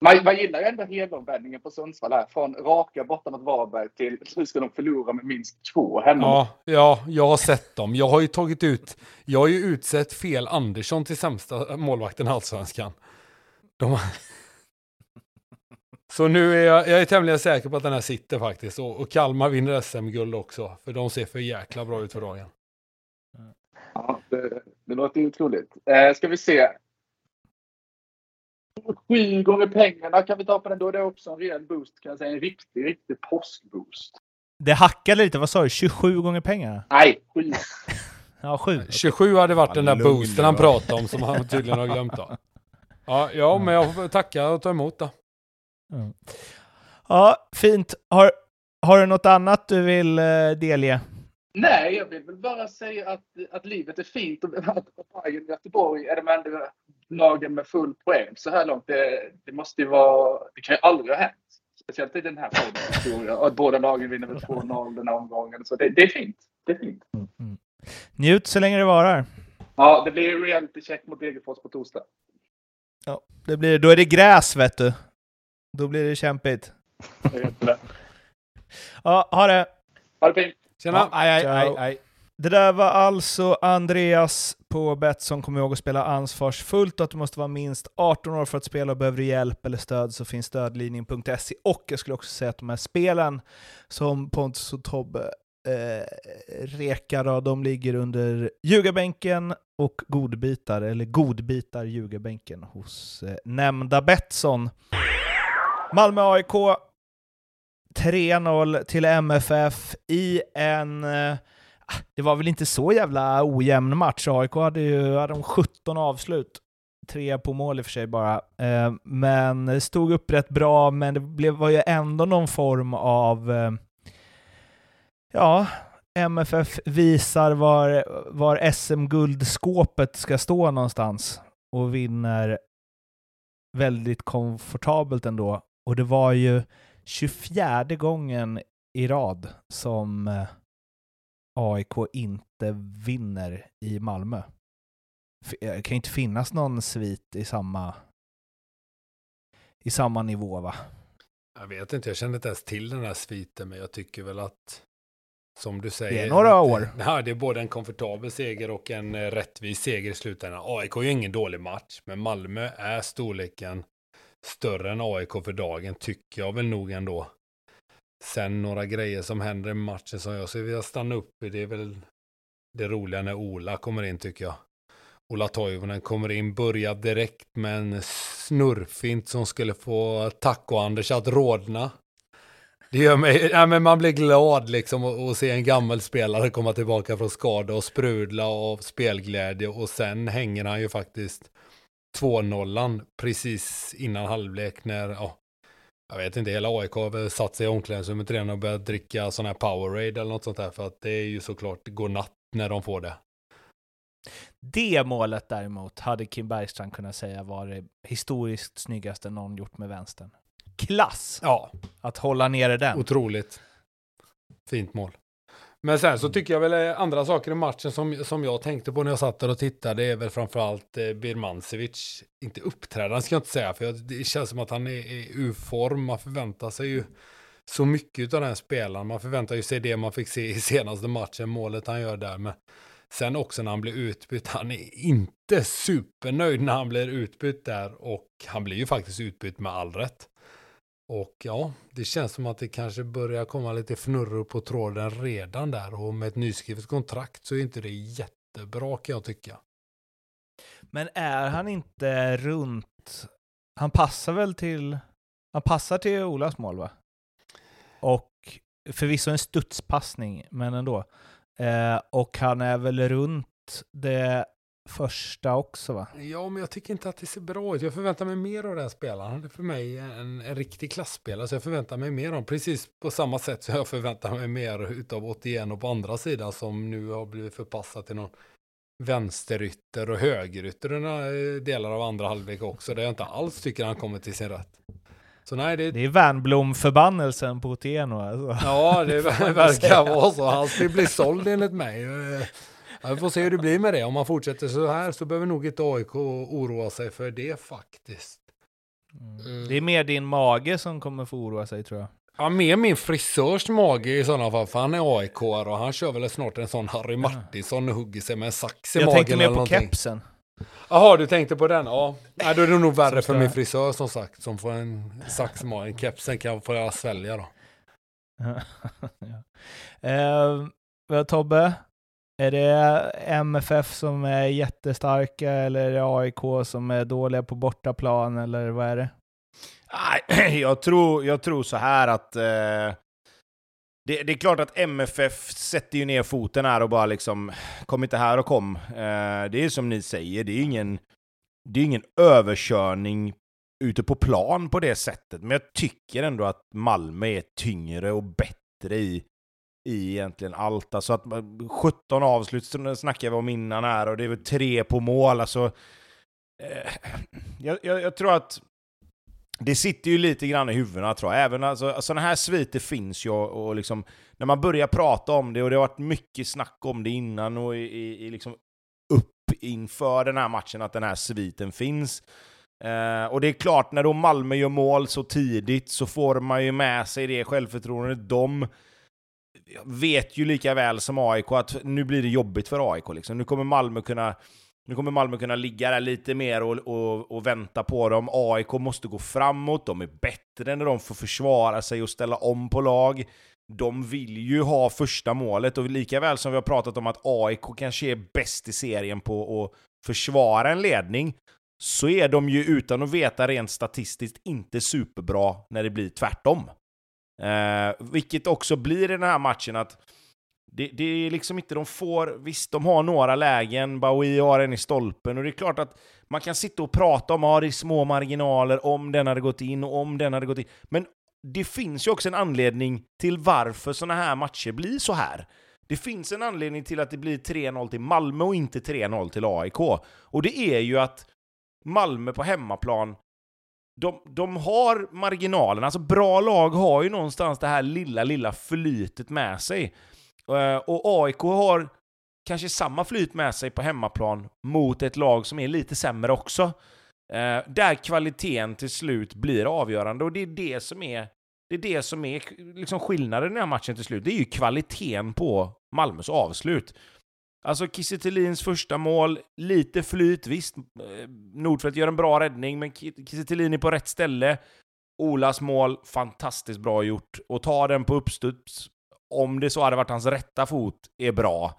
Man, man gillar ju ändå helomvändningen på Sundsvall här. Från raka borta mot Varberg till nu ska de förlora med minst två hemma. Ja, ja, jag har sett dem. Jag har ju tagit ut, jag har ju utsett fel Andersson till sämsta målvakten i Allsvenskan. De. Så nu är jag, jag är tämligen säker på att den här sitter faktiskt. Och, och Kalmar vinner SM-guld också. För de ser för jäkla bra ut för dagen. Ja, det, det låter ju otroligt. Eh, ska vi se. Sju gånger pengarna kan vi ta på den. Då är det också en rejäl boost kan jag säga. En riktig, riktig påskboost. det hackade lite, vad sa du? 27 gånger pengarna? Nej, sju. Ja, 7. 27 hade varit den där lugn boosten han pratade om som han tydligen har glömt då. Ja, ja, men jag får tacka och ta emot då. Ja, fint. Har, har du något annat du vill eh, delge? Nej, jag vill väl bara säga att, att livet är fint och att Bayern Göteborg är de enda lagen med full poäng så här långt. Det, det måste ju vara, det kan ju aldrig ha hänt. Speciellt i den här poddens historia. Och att båda lagen vinner med 2-0 den här omgången. Så det, det är fint. Det är fint. Njut så länge det varar. Ja, det blir reality check mot Degerfors på torsdag. Ja, det blir, då är det gräs, vet du. Då blir det kämpigt. Jag vet det. Ja, ha det! Ha det fint. Tjena! Ja, aj, aj, aj, aj. Det där var alltså Andreas på Betsson. Kom ihåg att spela ansvarsfullt och att du måste vara minst 18 år för att spela. Och behöver du hjälp eller stöd så finns stödlinjen.se. Och jag skulle också säga att de här spelen som Pontus och Tobbe eh, rekar, av, de ligger under ljugarbänken och godbitar, eller godbitar ljugarbänken hos eh, nämnda Betsson. Malmö AIK 3-0 till MFF i en... eh, det var väl inte så jävla ojämn match. AIK hade ju hade de 17 avslut. Tre på mål i och för sig bara. Eh, Men det stod upp rätt bra, men det blev, var ju ändå någon form av... eh, Ja, MFF visar var, var SM-guldskåpet ska stå någonstans och vinner väldigt komfortabelt ändå. Och det var ju 24 gången i rad som eh, AIK inte vinner i Malmö. Det kan ju inte finnas någon svit i samma, i samma nivå va? Jag vet inte, jag kände inte ens till den här sviten, men jag tycker väl att som du säger. Det är några att, år. Ja, det är både en komfortabel seger och en eh, rättvis seger i slutändan. AIK är ju ingen dålig match, men Malmö är storleken större än AIK för dagen, tycker jag väl nog ändå. Sen några grejer som händer i matchen som jag skulle vilja stanna upp i, det är väl det roliga när Ola kommer in tycker jag. Ola Toivonen kommer in, börjar direkt med en snurrfint som skulle få Taco-Anders att rodna. Det gör mig, nej men man blir glad liksom att se en gammal spelare komma tillbaka från skada och sprudla av spelglädje och sen hänger han ju faktiskt 2-0 precis innan halvlek när, ja, jag vet inte, hela AIK har väl satt sig i omklädningsrummet redan och börjat dricka sån här Powerade eller något sånt där för att det är ju såklart godnatt när de får det. Det målet däremot hade Kim Bergstrand kunnat säga var det historiskt snyggaste någon gjort med vänstern. Klass! Ja, Att hålla nere den. Otroligt. Fint mål. Men sen så tycker jag väl eh, andra saker i matchen som, som jag tänkte på när jag satt där och tittade är väl framförallt eh, Birmancevic. Inte uppträdande ska jag inte säga, för jag, det känns som att han är i U-form. Man förväntar sig ju så mycket av den här spelaren. Man förväntar ju sig det man fick se i senaste matchen, målet han gör där. Men sen också när han blir utbytt, han är inte supernöjd när han blir utbytt där och han blir ju faktiskt utbytt med all rätt. Och ja, det känns som att det kanske börjar komma lite fnurror på tråden redan där. Och med ett nyskrivet kontrakt så är inte det jättebra kan jag tycka. Men är han inte runt... Han passar väl till... Han passar till Olas mål va? Och förvisso en studspassning, men ändå. Eh, och han är väl runt det första också va? Ja, men jag tycker inte att det ser bra ut. Jag förväntar mig mer av den spelaren. Han är för mig en, en riktig klassspelare, så jag förväntar mig mer om. Precis på samma sätt som jag förväntar mig mer utav 81 och på andra sidan som nu har blivit förpassad till någon vänsterytter och högerytter i delar av andra halvlek också, där jag inte alls tycker han kommer till sin rätt. Så nej, det... det är Wernbloom-förbannelsen på Oteno alltså. Ja, det verkar vara så. Han ska bli såld enligt mig. Vi får se hur det blir med det. Om man fortsätter så här så behöver nog inte AIK oroa sig för det faktiskt. Mm. Det är mer din mage som kommer få oroa sig tror jag. Ja, mer min frisörs mage i sådana fall, för han är aik och han kör väl snart en sån Harry Martinsson och hugger sig med en sax i jag magen. Jag tänkte mer på kepsen. Jaha, du tänkte på den? Ja. Nej, då är det nog värre för min frisör som sagt, som får en sax i magen. Kepsen kan få jag svälja då. ja. eh, Tobbe, är det MFF som är jättestarka eller är det AIK som är dåliga på bortaplan eller vad är det? Jag tror, jag tror så här att eh, det, det, är klart att MFF sätter ju ner foten här och bara liksom kom inte här och kom. Eh, det är som ni säger, det är ingen, det är ingen överkörning ute på plan på det sättet. Men jag tycker ändå att Malmö är tyngre och bättre i, i egentligen allt. Alltså att 17 avslut snackar vi om innan här och det är väl tre på mål. Alltså, eh, jag, jag, jag, tror att det sitter ju lite grann i huvudena tror jag. Även alltså, sådana här sviter finns ju och liksom, när man börjar prata om det och det har varit mycket snack om det innan och i, i, i liksom upp inför den här matchen att den här sviten finns. Eh, och det är klart, när då Malmö gör mål så tidigt så får man ju med sig det självförtroendet. De vet ju lika väl som AIK att nu blir det jobbigt för AIK. Liksom. Nu kommer Malmö kunna nu kommer Malmö kunna ligga där lite mer och, och, och, vänta på dem. AIK måste gå framåt, de är bättre när de får försvara sig och ställa om på lag. De vill ju ha första målet, och lika väl som vi har pratat om att AIK kanske är bäst i serien på att försvara en ledning, så är de ju utan att veta rent statistiskt inte superbra när det blir tvärtom. Eh, vilket också blir i den här matchen att det, det, är liksom inte de får... Visst, de har några lägen, Bowie har en i stolpen, och det är klart att man kan sitta och prata om att det är små marginaler, om den hade gått in och om den hade gått in. Men det finns ju också en anledning till varför sådana här matcher blir så här. Det finns en anledning till att det blir 3-0 till Malmö och inte 3-0 till AIK. Och det är ju att Malmö på hemmaplan de, de har marginalen, alltså bra lag har ju någonstans det här lilla, lilla flytet med sig. Eh, och AIK har kanske samma flyt med sig på hemmaplan mot ett lag som är lite sämre också. Eh, där kvaliteten till slut blir avgörande, och det är det som är, det är, det som är liksom skillnaden i den här matchen till slut. Det är ju kvaliteten på Malmös avslut. Alltså Kiese första mål, lite flyt, visst. Eh, Nordfeldt gör en bra räddning, men Kiese är på rätt ställe. Olas mål, fantastiskt bra gjort. Och ta den på uppstuds om det så hade varit hans rätta fot, är bra.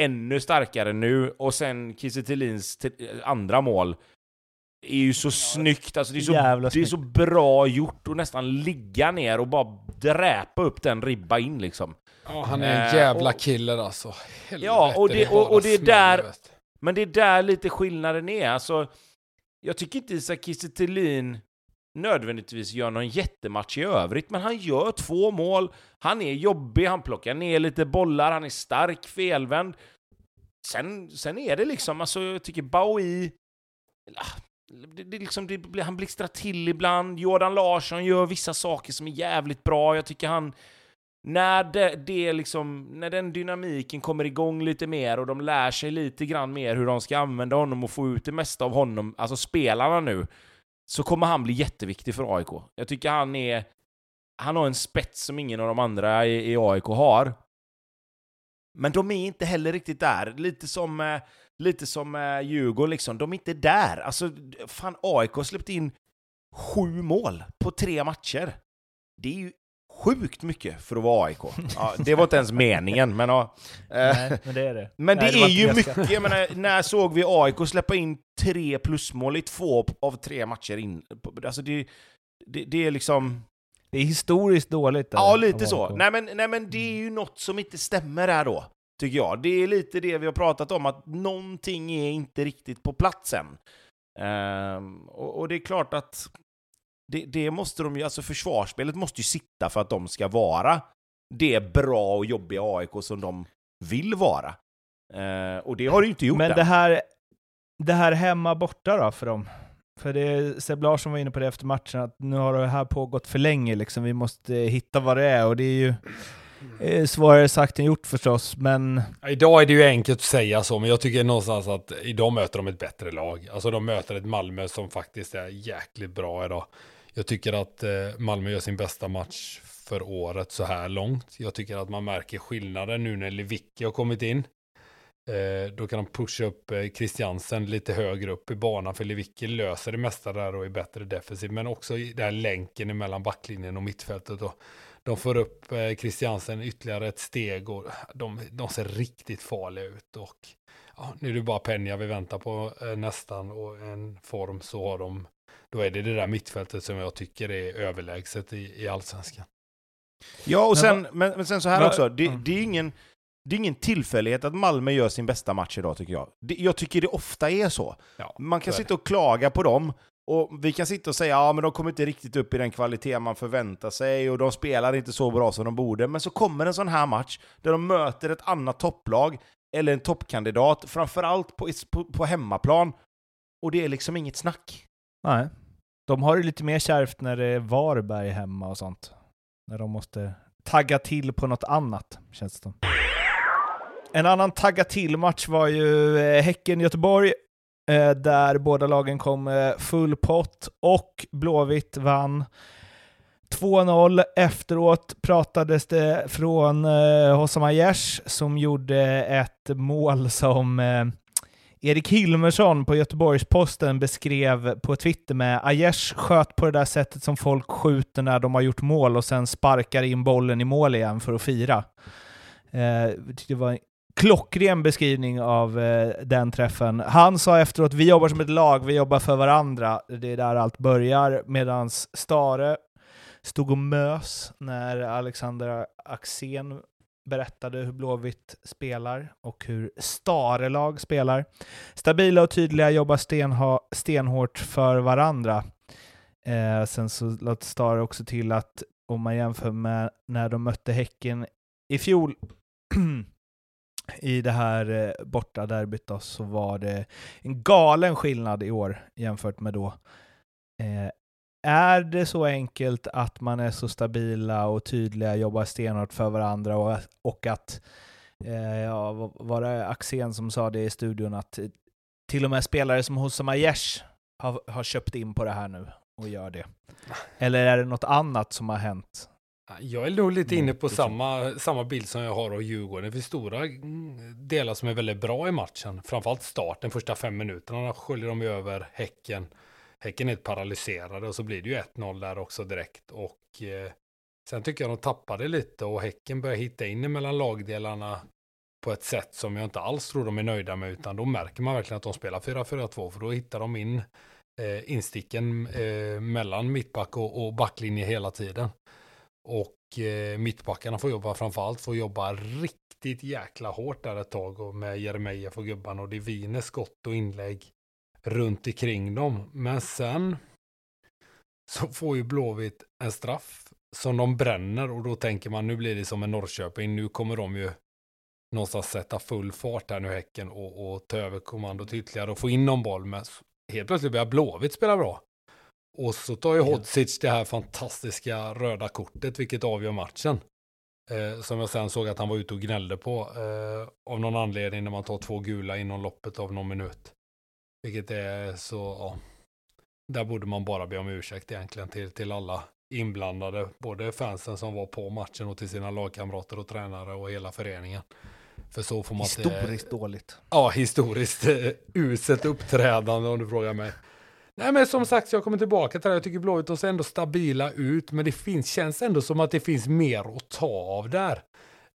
Ännu starkare nu, och sen Kiese eh, andra mål är ju så snyggt, alltså det är så, det är så bra gjort att nästan ligga ner och bara dräpa upp den ribba in liksom. Ja, han är en eh, jävla uh, killer alltså. Helvete, ja, och det, och, och det är där... Men det är där lite skillnaden är, alltså. Jag tycker inte Isak Kiese nödvändigtvis gör någon jättematch i övrigt, men han gör två mål, han är jobbig, han plockar ner lite bollar, han är stark, felvänd. Sen, sen är det liksom, alltså jag tycker Baui... Det, det, liksom, det, han blixtrar till ibland, Jordan Larsson gör vissa saker som är jävligt bra, jag tycker han... När, det, det liksom, när den dynamiken kommer igång lite mer och de lär sig lite grann mer hur de ska använda honom och få ut det mesta av honom, alltså spelarna nu, så kommer han bli jätteviktig för AIK. Jag tycker han är... Han har en spets som ingen av de andra i, i AIK har. Men de är inte heller riktigt där. Lite som, eh, lite som eh, Djurgården liksom. De är inte där. Alltså, fan, AIK har släppt in sju mål på tre matcher. Det är ju sjukt mycket för att vara AIK. Ja, det var inte ens meningen, men ja. Nej, men det är det. Men Nej, det, det är ju mycket. Jag menar, när såg vi AIK släppa in tre plusmål i två av tre matcher in? Alltså det, det, det är liksom... Det är historiskt dåligt. Där, ja, lite så. Nej men, nej men det är ju något som inte stämmer här då, tycker jag. Det är lite det vi har pratat om, att någonting är inte riktigt på plats än. Um, och, och, det är klart att det, det, måste de ju, alltså försvarsspelet måste ju sitta för att de ska vara det bra och jobbiga AIK som de vill vara. Eh, och det har det ju inte gjort Men än. det här, det här hemma borta då för dem? För det, Seb Larsson var inne på det efter matchen, att nu har det här pågått för länge, liksom. vi måste hitta vad det är. Och det är ju eh, svårare sagt än gjort förstås, men Idag är det ju enkelt att säga så, men jag tycker någonstans att idag möter de ett bättre lag. Alltså de möter ett Malmö som faktiskt är jäkligt bra idag. Jag tycker att eh, Malmö gör sin bästa match för året så här långt. Jag tycker att man märker skillnaden nu när Lewicki har kommit in. Eh, då kan de pusha upp eh, Christiansen lite högre upp i banan, för Lewicki löser det mesta där och är bättre defensivt, men också den här länken mellan backlinjen och mittfältet. Och de får upp eh, Christiansen ytterligare ett steg och de, de ser riktigt farliga ut. Och ja, nu är det bara Penja vi väntar på eh, nästan och en form så har de, då är det det där mittfältet som jag tycker är överlägset i, i allsvenskan. Ja, och Men sen, men, men sen så här Va- också. Det, Mm. det, är ingen, det är ingen tillfällighet att Malmö gör sin bästa match idag, tycker jag. Det, jag tycker det ofta är så. Ja, Man kan sitta och klaga på dem, och vi kan sitta och säga ja men de kommer inte riktigt upp i den kvalitet man förväntar sig, och de spelar inte så bra som de borde. Men så kommer en sån här match, där de möter ett annat topplag, eller en toppkandidat, framförallt på, på, på hemmaplan, och det är liksom inget snack. nej. De har det lite mer kärvt när det är Varberg hemma och sånt. När de måste tagga till på något annat, känns det som. En annan tagga till-match var ju eh, Häcken-Göteborg, Eh, där båda lagen kom eh, full pott och Blåvitt vann 2-0. Efteråt pratades det från eh, Hossam Aiesh som gjorde ett mål som eh, Erik Hilmersson på Göteborgs-Posten beskrev på Twitter med Aiesh sköt på det där sättet som folk skjuter när de har gjort mål och sen sparkar in bollen i mål igen för att fira. Eh, det var en klockren beskrivning av eh, den träffen. Han sa efteråt, vi jobbar som ett lag, vi jobbar för varandra. Det är där allt börjar. Medan Stare stod och mös när Alexander Axén berättade hur Blåvitt spelar och hur Stare-lag spelar. Stabila och tydliga, jobbar stenha, stenhårt för varandra. Eh, sen så lade Stare också till att om man jämför med när de mötte Häcken i fjol i det här eh, borta derbyt då, så var det en galen skillnad i år jämfört med då. Eh, är det så enkelt att man är så stabila och tydliga, jobbar stenhårt för varandra och, och att, eh, ja, var det Axén som sa det i studion, att till och med spelare som Hossam Aiesh har, har köpt in på det här nu och gör det? Eller är det något annat som har hänt? Jag är nog lite Mm, inne på det tror samma, samma bild som jag har av Djurgården. Det finns stora mm, delar som är väldigt bra i matchen. Framförallt starten, första fem minuterna sköljer de över Häcken. Häcken är paralyserade och så blir det ju 1-0 där också direkt. Och eh, sen tycker jag de tappade lite och Häcken börjar hitta in mellan lagdelarna på ett sätt som jag inte alls tror de är nöjda med. Utan då märker man verkligen att de spelar 4-4-2 för då hittar de in eh, insticken eh, mellan mittback och, och backlinje hela tiden. Och eh, mittbackarna får jobba framförallt, får jobba riktigt jäkla hårt där ett tag och med Jeremejeff och gubbarna och det viner skott och inlägg runt omkring dem. Men sen så får ju Blåvitt en straff som de bränner och då tänker man nu blir det som en Norrköping. Nu kommer de ju någonstans sätta full fart här nu Häcken och, och ta över kommandot ytterligare och få in någon boll. Men helt plötsligt börjar Blåvitt spela bra. Och så tar ju Hodzic det här fantastiska röda kortet, vilket avgör matchen. Eh, som jag sen såg att han var ute och gnällde på. Eh, av någon anledning när man tar två gula inom loppet av någon minut. Vilket är så, ja. Där borde man bara be om ursäkt egentligen till, till alla inblandade. Både fansen som var på matchen och till sina lagkamrater och tränare och hela föreningen. För så får man inte... Historiskt dåligt. Ja, historiskt eh, uselt uppträdande om du frågar mig. Nej, men som sagt, jag kommer tillbaka till det. Jag tycker Blåvitt ser ändå stabila ut, men det finns, känns ändå som att det finns mer att ta av där.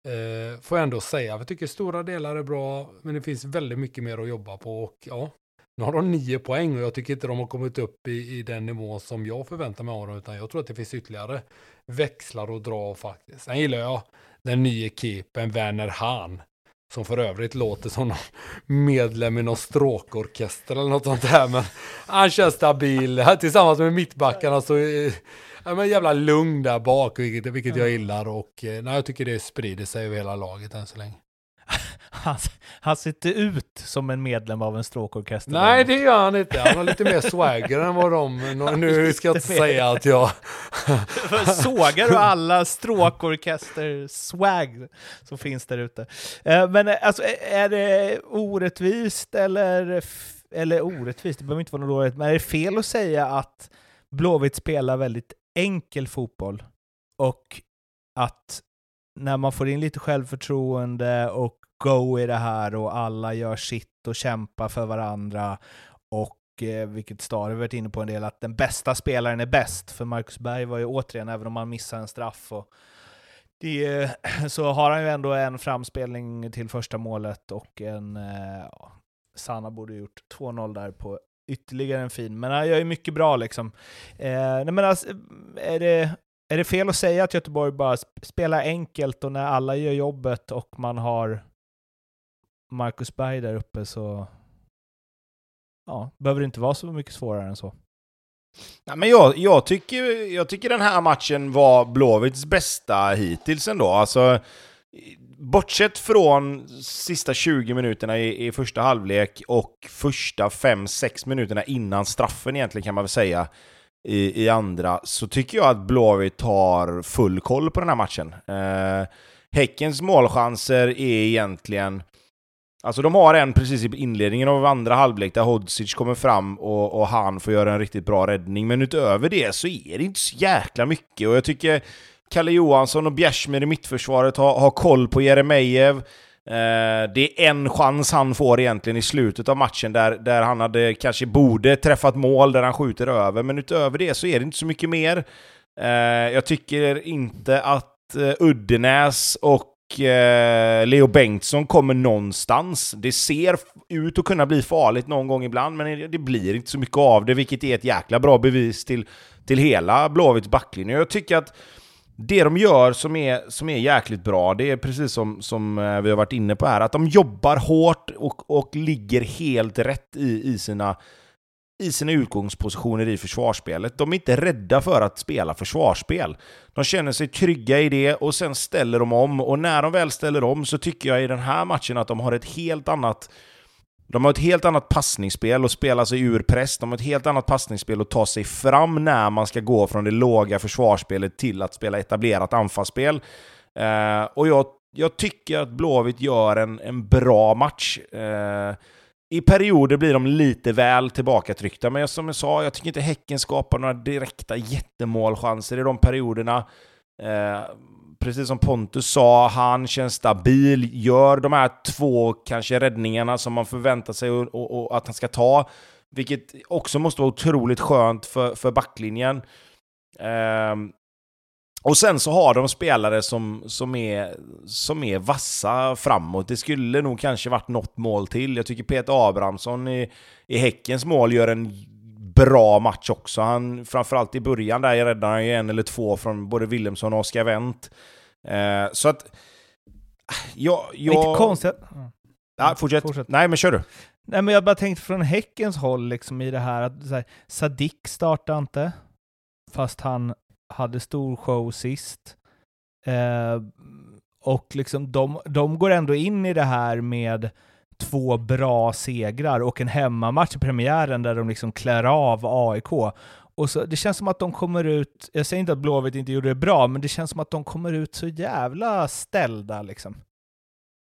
Eh, får jag ändå säga. Jag tycker stora delar är bra, men det finns väldigt mycket mer att jobba på. Och ja, nu har de nio poäng och jag tycker inte de har kommit upp i, i den nivå som jag förväntar mig av dem, utan jag tror att det finns ytterligare växlar att dra av faktiskt. Sen gillar jag den nya keepern Werner Hahn. Som för övrigt låter som någon medlem i någon stråkorkester eller något sånt där. Men han känns stabil. Tillsammans med mittbackarna så är ja, men jävla lugn där bak, vilket, vilket jag gillar. Och eh, nej, jag tycker det sprider sig över hela laget än så länge han, han ser inte ut som en medlem av en stråkorkester. Nej, det gör han inte. Han har lite mer swagger än vad de... Nu ska jag inte säga att jag... Sågar du alla stråkorkester-swag som finns där ute? Eh, Men eh, alltså, är det orättvist eller, eller orättvist, det behöver inte vara något dåligt, men är det fel att säga att Blåvitt spelar väldigt enkel fotboll och att när man får in lite självförtroende och go i det här och alla gör sitt och kämpar för varandra och eh, vilket Stare varit inne på en del, att den bästa spelaren är bäst. För Marcus Berg var ju återigen, även om han missar en straff, och det, så har han ju ändå en framspelning till första målet och en... Eh, ja, Sanna borde gjort 2-0 där på ytterligare en fin, men han gör ju mycket bra liksom. Eh, nej men alltså, är det, är det fel att säga att Göteborg bara spelar enkelt och när alla gör jobbet och man har Marcus Berg där uppe så ja, behöver det inte vara så mycket svårare än så. Nej, men jag, jag, tycker, jag tycker den här matchen var Blåvitts bästa hittills ändå. Alltså, bortsett från sista 20 minuterna i, i första halvlek och första 5-6 minuterna innan straffen egentligen kan man väl säga i, i andra, så tycker jag att Blåvitt har full koll på den här matchen. Eh, Häckens målchanser är egentligen... Alltså de har en precis i inledningen av andra halvlek där Hodzic kommer fram och, och han får göra en riktigt bra räddning. Men utöver det så är det inte så jäkla mycket och jag tycker Kalle Johansson och Bjärsmyr i mittförsvaret har, har koll på Jeremejeff. Eh, det är en chans han får egentligen i slutet av matchen där, där han hade kanske borde träffat mål där han skjuter över, men utöver det så är det inte så mycket mer. Eh, jag tycker inte att eh, Uddenäs och Eh, Leo Bengtsson kommer någonstans. Det ser ut att kunna bli farligt någon gång ibland, men det- blir inte så mycket av det, vilket är ett jäkla bra bevis till, till hela Blåvitts backlinje. Jag tycker att det de gör som är, som är jäkligt bra, det är precis som, som eh, vi har varit inne på här, att de jobbar hårt och, och ligger helt rätt i, i, sina, i sina utgångspositioner i försvarsspelet. De är inte rädda för att spela försvarsspel. De känner sig trygga i det och sen ställer de om. Och när de väl ställer om så tycker jag i den här matchen att de har ett helt annat de har ett helt annat passningsspel och spela sig ur press. De har ett helt annat passningsspel och ta sig fram när man ska gå från det låga försvarsspelet till att spela etablerat anfallsspel. Eh, och jag, jag tycker att Blåvitt gör en, en bra match. Eh, i perioder blir de lite väl tillbakatryckta, men som jag sa, jag tycker inte Häcken skapar några direkta jättemålchanser i de perioderna. Eh, precis som Pontus sa, han känns stabil, gör de här två kanske räddningarna som man förväntar sig och, och, och att han ska ta. Vilket också måste vara otroligt skönt för, för backlinjen. Eh, och sen så har de spelare som, som, är, som är vassa framåt. Det skulle nog kanske varit något mål till. Jag tycker Peter Abrahamsson i, i Häckens mål gör en bra match också. Han, framförallt i början där räddar han ju en eller två från både Willemsson och Oskar Wendt. Eh, så att... Jag, jag, Lite konstigt. Ja, fortsätt. Fortsätt. Nej, men kör du. Nej, men jag bara tänkte från Häckens håll liksom i det här att så här, Sadik startade inte, fast han hade stor show sist. Eh, och liksom de, de går ändå in i det här med två bra segrar och en hemmamatch i premiären där de liksom klär av AIK. Och så, det känns som att de kommer ut, jag säger inte att Blåvitt inte gjorde det bra, men det känns som att de kommer ut så jävla ställda liksom.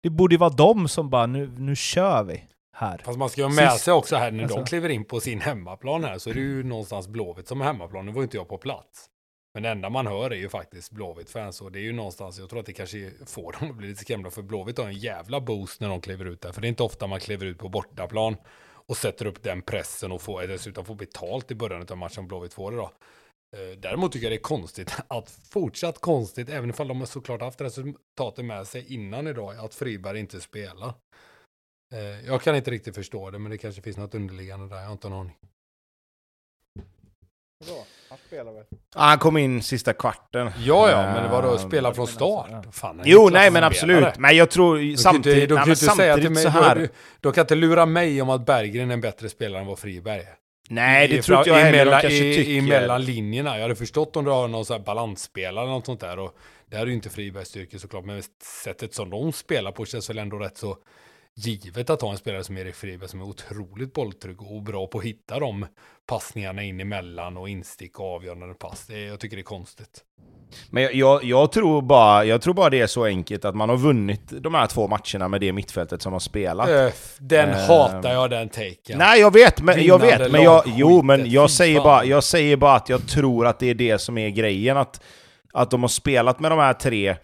Det borde ju vara de som bara, nu, nu kör vi här. Fast man ska ju ha med Sist- sig också här när Alltså. de kliver in på sin hemmaplan här så är det ju någonstans Blåvitt som är hemmaplan. Nu var inte jag på plats. Men det enda man hör är ju faktiskt Blåvitt-fans och det är ju någonstans, jag tror att det kanske får dem att bli lite skrämda för Blåvitt har en jävla boost när de kliver ut där. För det är inte ofta man kliver ut på bortaplan och sätter upp den pressen och får, dessutom får betalt i början av matchen Blåvitt får idag. då. Eh, däremot tycker jag det är konstigt, att fortsatt konstigt, även ifall de har såklart haft resultatet med sig innan idag, att Friberg inte spelar. Eh, jag kan inte riktigt förstå det, men det kanske finns något underliggande där, jag har inte en aning. Han spelar väl? Han kom in sista kvarten. Ja, ja, men vadå, Ehm, spela från start? Fan, Jo, nej men absolut. Men jag tror samtidigt... inte, kan inte säga till samtidigt mig, så här... de kan inte lura mig om att Berggren är en bättre spelare än vad Friberg är. Nej, det I- tror inte jag heller. De kanske tycker... i mellan linjerna. Jag hade förstått om du har någon sån här balansspelare eller något sånt där. Och det här är ju inte Fribergs styrka såklart, men sättet som de spelar på känns väl ändå rätt så givet att ha en spelare som Erik Friberg som är otroligt bolltrygg och bra på att hitta de passningarna in emellan och instick och avgörande pass. Det, jag tycker det är konstigt. Men jag, jag, jag, tror bara, jag tror bara det är så enkelt att man har vunnit de här två matcherna med det mittfältet som har spelat. Öff, den Eh, hatar jag, den taken. Nej, jag vet, men jag Vinnande vet, men jag, jo, men jag säger, bara, jag säger bara att jag tror att det är det som är grejen, att, att de har spelat med de här tre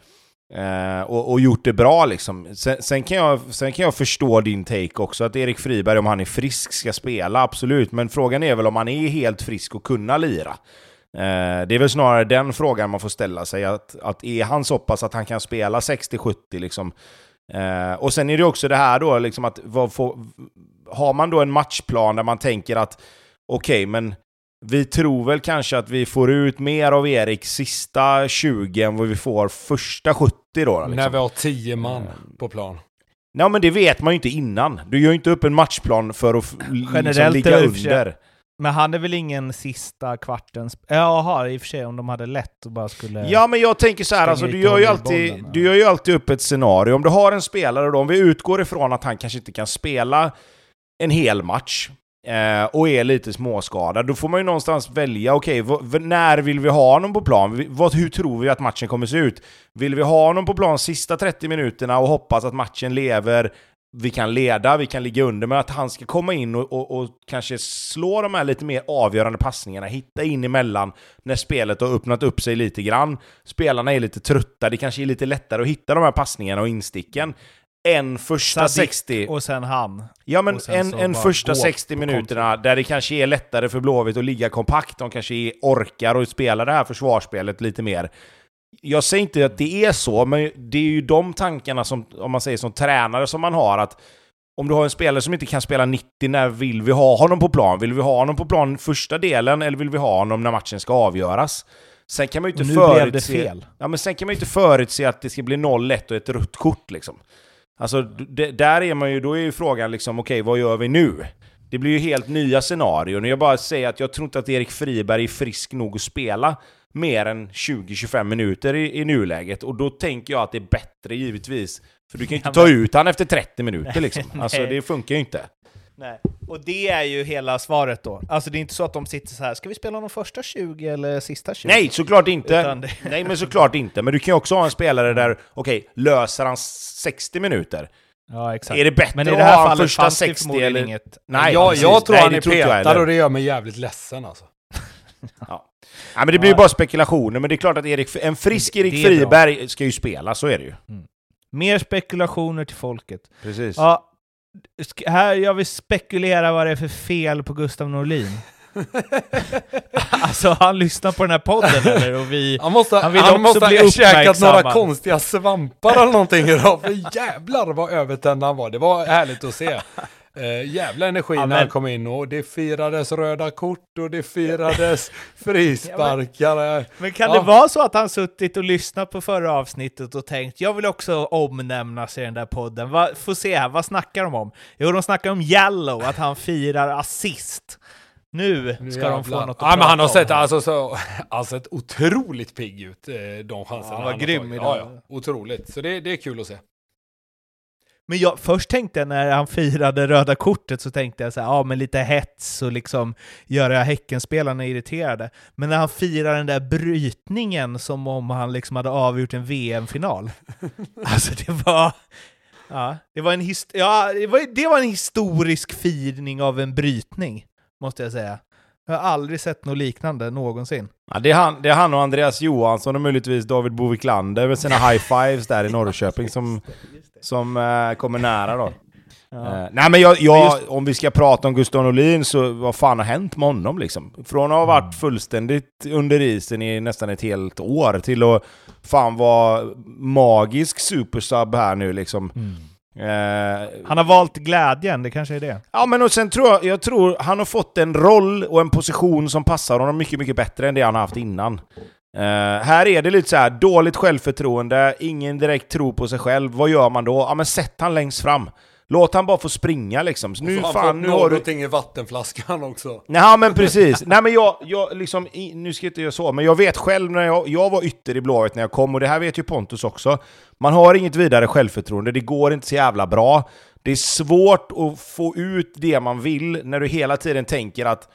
eh, och, och gjort det bra liksom. Sen, sen, kan jag, sen kan jag förstå din take också, att Erik Friberg, om han är frisk, ska spela, absolut. Men frågan är väl om han är helt frisk och kunna lira. Eh, det är väl snarare den frågan man får ställa sig, att, att är han så pass att han kan spela 60-70 liksom? Eh, och sen är det också det här då, liksom att vad får, har man då en matchplan där man tänker att okej, men vi tror väl kanske att vi får ut mer av Erik sista 20 än vad vi får första 70 då. Liksom. När vi har tio man på plan. Nej men det vet man ju inte innan. Du gör ju inte upp en matchplan för att liksom Generellt ligga för sig- under. Men han är väl ingen sista kvartens... Jaha, i och för sig om de hade lätt och bara skulle... Ja, men jag tänker så här, alltså, du, gör ju alltid, bollen, du gör ju alltid upp ett scenario. Om du har en spelare då, om vi utgår ifrån att han kanske inte kan spela en hel match eh, och är lite småskadad, då får man ju någonstans välja, okej, okay, när vill vi ha honom på plan? Vad, hur tror vi att matchen kommer se ut? Vill vi ha honom på plan sista 30 minuterna och hoppas att matchen lever vi kan leda, vi kan ligga under, men att han ska komma in och, och, och kanske slå de här lite mer avgörande passningarna, hitta in emellan när spelet har öppnat upp sig lite grann. Spelarna är lite trötta, det kanske är lite lättare att hitta de här passningarna och insticken än första Sadik 60... och sen han. Ja, men en, en första gå 60 på minuterna där det kanske är lättare för Blåvitt att ligga kompakt, de kanske är, orkar och spela det här försvarsspelet lite mer. Jag säger inte att det är så, men det är ju de tankarna som, om man säger som tränare, som man har att om du har en spelare som inte kan spela 90, när vill vi ha honom på plan? Vill vi ha honom på plan första delen, eller vill vi ha honom när matchen ska avgöras? Sen kan man ju inte förutse... fel. Ja, men sen kan man ju inte förutse att det ska bli 0-1 och ett rött kort liksom. Alltså, det, där är man ju, då är ju frågan liksom, okej, vad gör vi nu? Det blir ju helt nya scenarion. Jag bara säger att jag tror inte att Erik Friberg är frisk nog att spela mer än 20-25 minuter i, i nuläget. Och då tänker jag att det är bättre givetvis. För du kan ju inte Ja, ta ut han efter 30 minuter liksom. Alltså det funkar ju inte. Nej. Och det är ju hela svaret då. Alltså det är inte så att de sitter så här, ska vi spela de första 20 eller sista 20? Nej, såklart inte. Det- Nej, men såklart inte. Men du kan ju också ha en spelare där, okej, löser han 60 minuter? Ja, exakt. Är det bättre Men i att det ha här han fallet första fanns det 60 förmodligen eller- inget... Nej, jag, precis. jag tror Nej, han det är petad och det gör mig jävligt ledsen alltså. Ja. ja, men det blir ju Ja. bara spekulationer. Men det är klart att Erik, en frisk Erik bra. Friberg ska ju spela, så är det ju. Mer spekulationer till folket. Precis. Ja, här jag vill spekulera vad det är för fel på Gustav Norlin. alltså han lyssnar på den här podden eller? Och vi... Han måste, Han han vill också måste bli ha käkat några konstiga svampar eller någonting idag. För jävlar vad övertänd han var. Det var härligt att se. Uh, jävla energi Ja, när men- han kom in och det firades röda kort och det firades frisparkar. Men kan Ja. det vara så att han suttit och lyssnat på förra avsnittet och tänkt jag vill också omnämnas i den där podden. Va, får se här, vad snackar de om? Jo, de snackar om Jallow, att han firar assist. Nu ska de få Jävlar. något att ja, men prata han har om sett, alltså, så, han sett otroligt pigg ut, eh, de chanserna Ja, han var han grym idag. Ja, ja, otroligt. Så det, det är kul att se. Men jag, först tänkte jag när han firade röda kortet så tänkte jag så här, ja men lite hets och liksom göra Häckenspelarna irriterade. Men när han firar den där brytningen som om han liksom hade avgjort en VM-final. alltså det var... Ja, det var, en his, ja det, var, det var en historisk firning av en brytning, måste jag säga. Jag har aldrig sett något liknande någonsin. Ja, det, är han, det är han och Andreas Johansson och möjligtvis David Boviklander med sina high fives där i Norrköping som, som eh, kommer nära då. Ja. Eh, nej men jag, jag, Men just- om vi ska prata om Gustav Norlin så vad fan har hänt med honom liksom? Från att ha varit fullständigt under isen i nästan ett helt år till att fan vara magisk supersub här nu liksom. Eh, Han har valt glädjen, det kanske är det. Ja, men och sen tror jag, jag tror han har fått en roll och en position som passar honom mycket, mycket bättre än det han har haft innan. Eh, här är det lite så här dåligt självförtroende, ingen direkt tro på sig själv. Vad gör man då? Ja, men sätt han längst fram. Låt han bara få springa liksom. Så nu Så han fan, nu har du... någonting i vattenflaskan också. Nej men precis. Nej men jag, jag liksom, nu ska jag inte göra så, men jag vet själv när jag, jag var ytter i Blåvitt när jag kom, och det här vet ju Pontus också. Man har inget vidare självförtroende, det går inte så jävla bra. Det är svårt att få ut det man vill när du hela tiden tänker att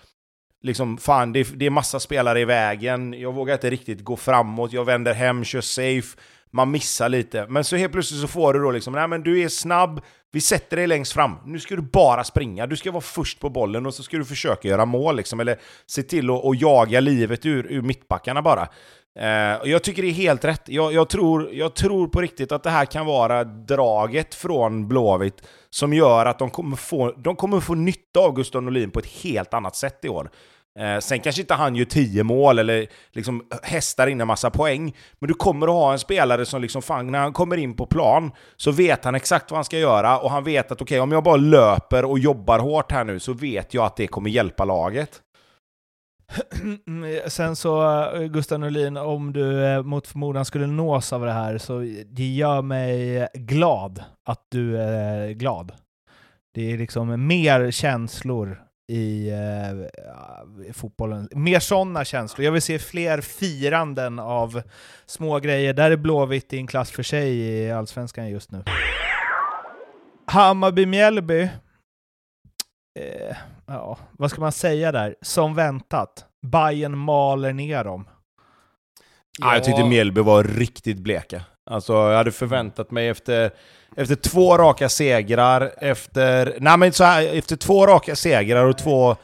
liksom, fan, det är, det är massa spelare i vägen, jag vågar inte riktigt gå framåt, jag vänder hem, kör safe, man missar lite. Men så helt plötsligt så får du då liksom, nej men du är snabb, vi sätter dig längst fram, nu ska du bara springa, du ska vara först på bollen och så ska du försöka göra mål liksom, eller se till att, att jaga livet ur, ur mittbackarna bara. Eh, och jag tycker det är helt rätt. Jag, jag, tror, jag tror på riktigt att det här kan vara draget från Blåvitt som gör att de kommer få, de kommer få nytta av Gustav Norlin på ett helt annat sätt i år. Eh, sen kanske inte han gör 10 mål eller liksom hästar in en massa poäng, men du kommer att ha en spelare som liksom fan, när han kommer in på plan så vet han exakt vad han ska göra och han vet att okej, okay, om jag bara löper och jobbar hårt här nu så vet jag att det kommer hjälpa laget. Sen så, eh, Gustav Norlin, om du eh, mot förmodan skulle nås av det här, så det gör mig glad att du är glad. Det är liksom mer känslor i eh, fotbollen. Mer sådana känslor. Jag vill se fler firanden av små grejer. Där är Blåvitt i en klass för sig i Allsvenskan just nu. Hammarby-Mjällby. Eh, ja, vad ska man säga där? Som väntat. Bayern maler ner dem. Ja, jag tyckte Mjällby var riktigt bleka. Alltså, jag hade förväntat mig efter, efter två raka segrar, efter, nej men så här, efter två raka segrar och två,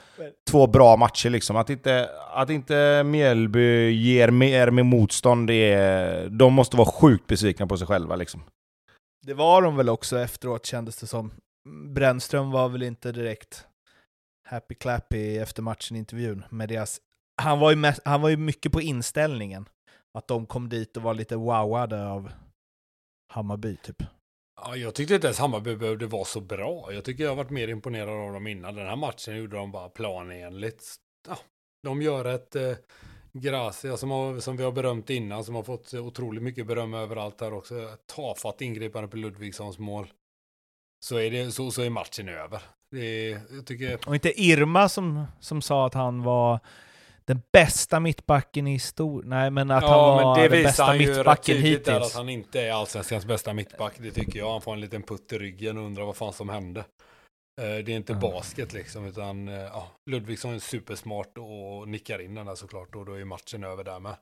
två bra matcher liksom, att inte, att inte Mjällby ger mer med motstånd, det är, de måste vara sjukt besvikna på sig själva liksom. Det var de väl också efteråt kändes det som. Brännström var väl inte direkt happy clappy efter matchen-intervjun med deras... Han var, ju mest, han var ju mycket på inställningen. Att de kom dit och var lite wowade av Hammarby, typ. Ja, jag tyckte inte ens Hammarby behövde vara så bra. Jag tycker jag har varit mer imponerad av dem innan. Den här matchen gjorde de bara planenligt. Ja, de gör ett eh, Gracia som, har, som vi har berömt innan, som har fått otroligt mycket beröm överallt här också. Tafatt ingripande på Ludvigssons mål. Så är, det, så, så är matchen över. Det är, jag tycker... Och inte Irma som, som sa att han var den bästa mittbacken i historien. Nej, men att ja, han var den bästa mittbacken hittills. Där att han inte är allsvenskans bästa mittback, det tycker jag. Han får en liten putt i ryggen och undrar vad fan som hände. Eh, det är inte mm. basket liksom, utan eh, ja, Ludvigsson är supersmart och nickar in den där såklart och då är matchen över där med.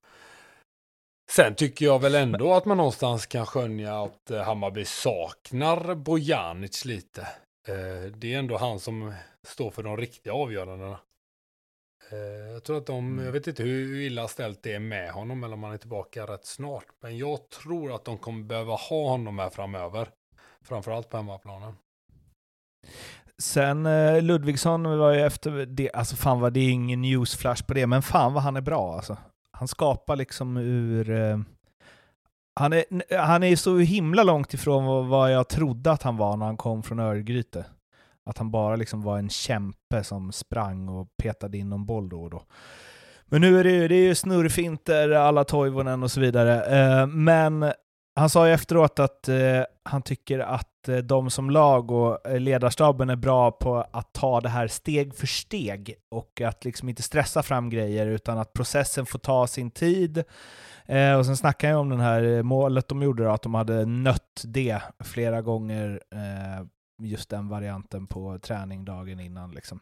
Sen tycker jag väl ändå att man någonstans kan skönja att eh, Hammarby saknar Bojanic lite. Det är ändå han som står för de riktiga avgörandena. Eh, jag tror att de, mm. jag vet inte hur illa ställt det är med honom eller om han är tillbaka rätt snart. Men jag tror att de kommer behöva ha honom här framöver. Framförallt på hemmaplanen. Sen eh, Ludvigsson var ju efter det, alltså fan vad det är ingen newsflash på det, men fan vad han är bra alltså. Han skapar liksom ur... Han, är, han är så himla långt ifrån vad jag trodde att han var när han kom från Örgryte. Att han bara liksom var en kämpe som sprang och petade in någon boll då och då. Men nu är det ju, det är ju snurrfinter, alla Toivonen och så vidare. Eh, men han sa ju efteråt att eh, han tycker att eh, de som lag och eh, ledarstaben är bra på att ta det här steg för steg och att liksom inte stressa fram grejer utan att processen får ta sin tid. Eh, och sen snackade jag om det här eh, målet de gjorde, då, att de hade nött det flera gånger just den varianten på träning dagen innan. Liksom.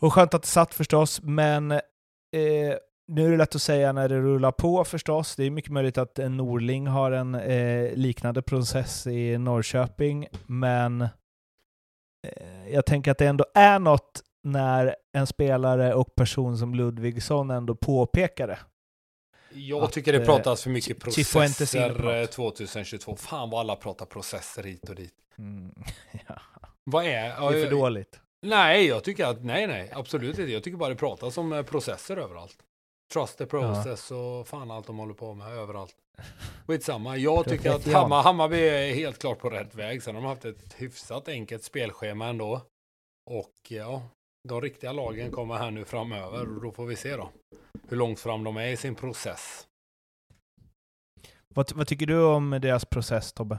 Och skönt att det satt förstås, men eh, nu är det lätt att säga när det rullar på förstås. Det är mycket möjligt att Norling har en eh, liknande process i Norrköping, men eh, jag tänker att det ändå är något när en spelare och person som Ludvigsson ändå påpekar det. Jag att, tycker det pratas för mycket processer 2022. Fan vad alla pratar processer hit och dit. Mm, ja. Vad är... Det är för dåligt. Nej, jag tycker att nej, nej, absolut inte. Jag tycker bara det pratas om eh, processer överallt. Trust the process ja. och fan allt de håller på med överallt. Skitsamma. Jag tycker att Hammar, Hammarby är helt klart på rätt väg. Sen har de haft ett hyfsat enkelt spelschema ändå. Och ja, de riktiga lagen kommer här nu framöver och då får vi se då hur långt fram de är i sin process. Vad, vad tycker du om deras process, Tobbe?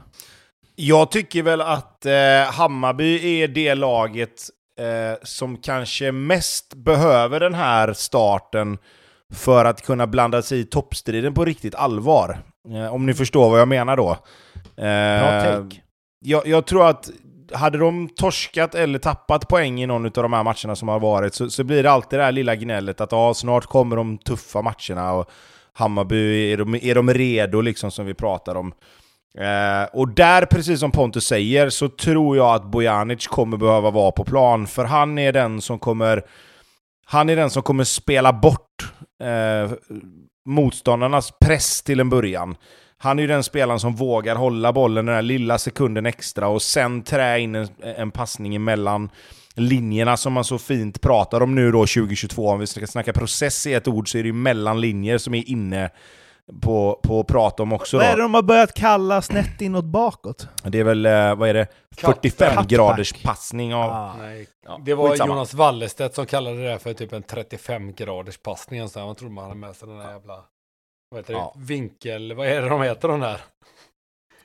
Jag tycker väl att eh, Hammarby är det laget eh, som kanske mest behöver den här starten för att kunna blanda sig i toppstriden på riktigt allvar. Eh, om ni förstår vad jag menar då. Bra take. Jag, jag tror att hade de torskat eller tappat poäng i någon av de här matcherna som har varit så, så blir det alltid det här lilla gnället att ja, snart kommer de tuffa matcherna och Hammarby, är de, är de redo liksom som vi pratar om? Eh, och där, precis som Pontus säger, så tror jag att Bojanic kommer behöva vara på plan, för han är den som kommer han är den som kommer spela bort eh, motståndarnas press till en början. Han är ju den spelaren som vågar hålla bollen den där lilla sekunden extra och sen trä in en, en passning emellan linjerna som man så fint pratar om nu då 2022. Om vi ska snacka process i ett ord så är det ju mellan linjer som är inne på, på att prata om också. Vad är Då. det de har börjat kalla snett inåt bakåt? Det är väl, eh, vad är det, 45 Cutback. graders passning av... Ah. Nej. Ja, Det var skitsamma. Jonas Wallestedt som kallade det för typ en 35 graders passning. Så man trodde man hade med sig den där jävla vad heter det? Ja. vinkel, vad är det de heter de där?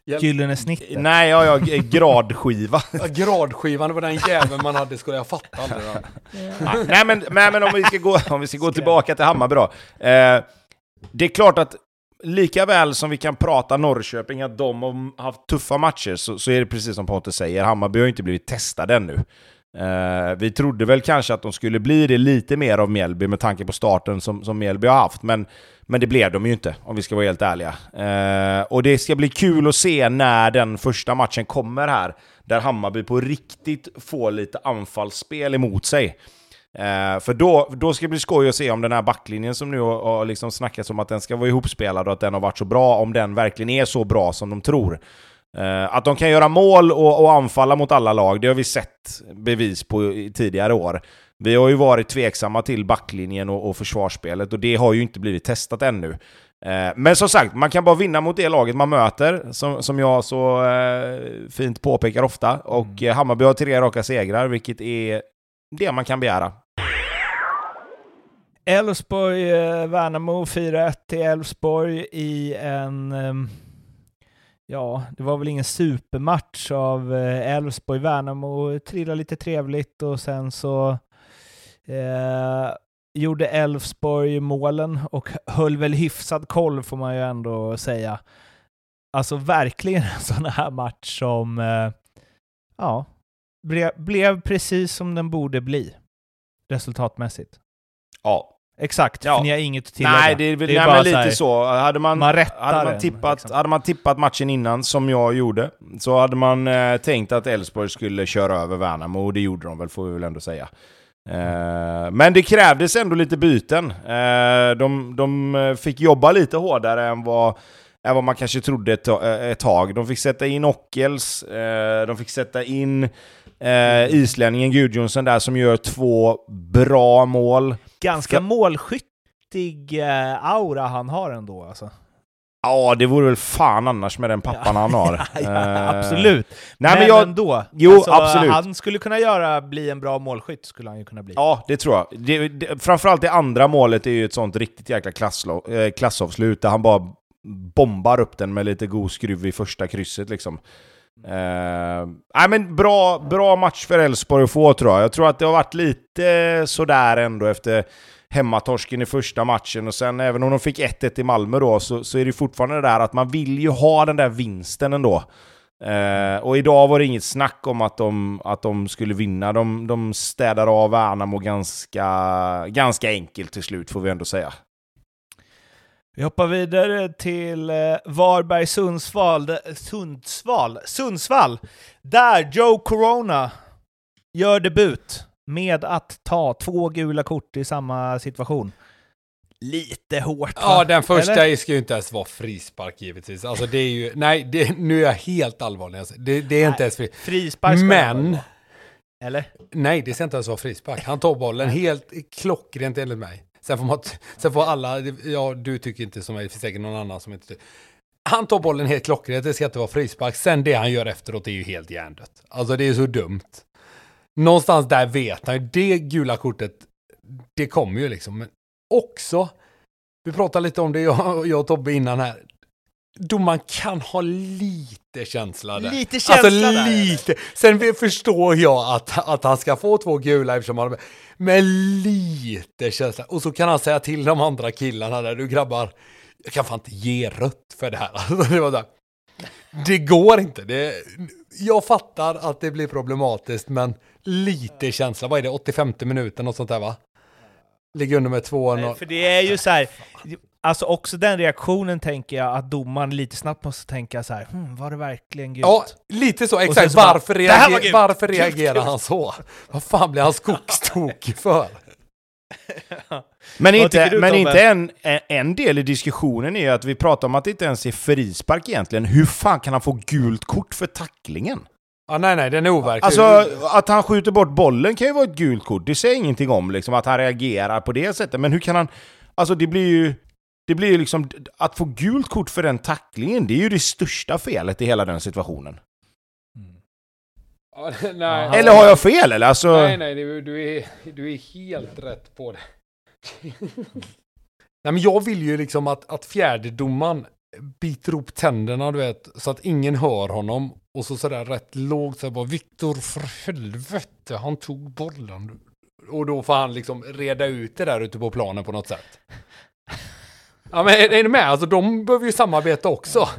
Gyllene snittet. Nej, ja, ja, gradskiva. Ja, gradskivan, det var den jäveln man hade, skulle jag fatta aldrig. nej, men, nej men om vi ska gå, om vi ska gå tillbaka till Hammarby då. Eh, det är klart att lika väl som vi kan prata Norrköping, att de har haft tuffa matcher, så, så är det precis som Pontus säger, Hammarby har ju inte blivit testade ännu. Uh, vi trodde väl kanske att de skulle bli det lite mer av Mjällby med tanke på starten som, som Mjällby har haft, men, men det blev de ju inte, om vi ska vara helt ärliga. Uh, och det ska bli kul att se när den första matchen kommer här, där Hammarby på riktigt får lite anfallsspel emot sig. Eh, för då, då ska det bli skoj att se om den här backlinjen som nu har, har liksom snackats om att den ska vara ihopspelad och att den har varit så bra, om den verkligen är så bra som de tror. Eh, att de kan göra mål och, och anfalla mot alla lag, det har vi sett bevis på i tidigare år. Vi har ju varit tveksamma till backlinjen och, och försvarsspelet och det har ju inte blivit testat ännu. Eh, Men som sagt, man kan bara vinna mot det laget man möter, som, som jag så eh, fint påpekar ofta. Och eh, Hammarby har tre raka segrar, vilket är det man kan begära. Elfsborg, eh, Värnamo 4-1 till Elfsborg i en... Ehm, ja, det var väl ingen supermatch av eh, Elfsborg. Värnamo trillade lite trevligt och sen så eh, gjorde Elfsborg målen och höll väl hyfsad koll får man ju ändå säga. Alltså verkligen en sån här match som, eh, ja, ble, blev precis som den borde bli resultatmässigt. Ja. Exakt, Ja. för ni har inget att tillägga. Nej, det är, väl, Det är nej bara så lite här- så. Hade man, man hade, man tippat, liksom. hade man tippat matchen innan, som jag gjorde, så hade man eh, tänkt att Elfsborg skulle köra över Värnamo, och det gjorde de väl, får vi väl ändå säga. Eh, men det krävdes ändå lite byten. Eh, de, de eh, fick jobba lite hårdare än vad, än vad man kanske trodde ett, eh, ett tag. De fick sätta in Ockels, eh, de fick sätta in eh, islänningen Gudjonsson där som gör två bra mål. Ganska För- målskyttig eh, aura han har ändå alltså. Ja, det vore väl fan annars med den pappan han har. ja, Eh, absolut. Nej, men, men jag, ändå. Jo, Alltså, absolut. Han skulle kunna göra, bli en bra målskytt, skulle han ju kunna bli. Ja, det tror jag. Det, det, framförallt det andra målet är ju ett sånt riktigt jäkla klasslo, eh, klassavslut där han bara bombar upp den med lite god skruv i första krysset liksom. Eh, nej men bra, bra match för Elfsborg att få tror jag. Jag tror att det har varit lite sådär ändå efter hemmatorsken i första matchen och sen även om de fick 1-1 i Malmö då så, så är det fortfarande det där att man vill ju ha den där vinsten ändå. Eh, och idag var det inget snack om att de, att de skulle vinna. De, de städade av Värnamo ganska, ganska enkelt till slut får vi ändå säga. Vi hoppar vidare till eh, Varberg-Sundsvall. där- Sundsvall. Sundsvall! Där Joe Corona gör debut med att ta två gula kort i samma situation. Lite hårt va? Ja, den första Eller? ska ju inte ens vara frispark givetvis. Alltså det är ju, nej, det, nu är jag helt allvarlig. Alltså, det, det är inte ens fri. Frispark ska Men-. Eller? Nej, det ska inte ens vara frispark. Han tar bollen helt klockrent enligt mig. Sen får, man, sen får alla, ja du tycker inte som mig, det finns säkert någon annan som inte tycker. Han tar bollen helt klockrent, det ska inte vara frispark. Sen det han gör efteråt är ju helt hjärndött. Alltså det är så dumt. Någonstans där vet han ju, det gula kortet, det kommer ju liksom. Men också, vi pratade lite om det jag, jag och Tobbe innan här. Domaren kan ha lite känsla där. Lite känsla alltså, där, lite. Sen förstår jag att, att han ska få två gula eftersom han... Med lite känsla. Och så kan han säga till de andra killarna där, du grabbar, jag kan fan inte ge rött för det här. Alltså, det var där. Det går inte. Det, jag fattar att det blir problematiskt, men lite känsla. Vad är det, 85 minuter, något sånt där va? Ligger under med 2-0. För det är ju så här, alltså också den reaktionen tänker jag att domaren lite snabbt måste tänka så här, hm, var det verkligen gult? Ja, lite så. Exakt. så bara, varför, "Det här var reager, gult. varför reagerar gult." han så? Vad fan blir han skogstokig för? Men, inte, du, men inte en, en- en del i diskussionen är ju att vi pratar om att det inte ens är frispark egentligen. Hur fan kan han få gult kort för tacklingen? Ja, nej, nej, den är overklig. Alltså, att han skjuter bort bollen kan ju vara ett gult kort. Det säger ingenting om liksom, att han reagerar på det sättet. Men hur kan han... Alltså det blir ju... Det blir ju liksom... Att få gult kort för den tacklingen, det är ju det största felet i hela den situationen. Nej. Ja, Eller har jag fel eller? Alltså... Nej, nej, du, du, är, du är helt rätt på det. nej, men jag vill ju liksom att, att fjärdedomaren biter ihop tänderna, du vet, så att ingen hör honom. Och så sådär rätt lågt, så här bara Viktor, för helvete, han tog bollen. Och då får han liksom reda ut det där ute på planen på något sätt. Ja, men är, är ni med? Alltså de behöver ju samarbeta också.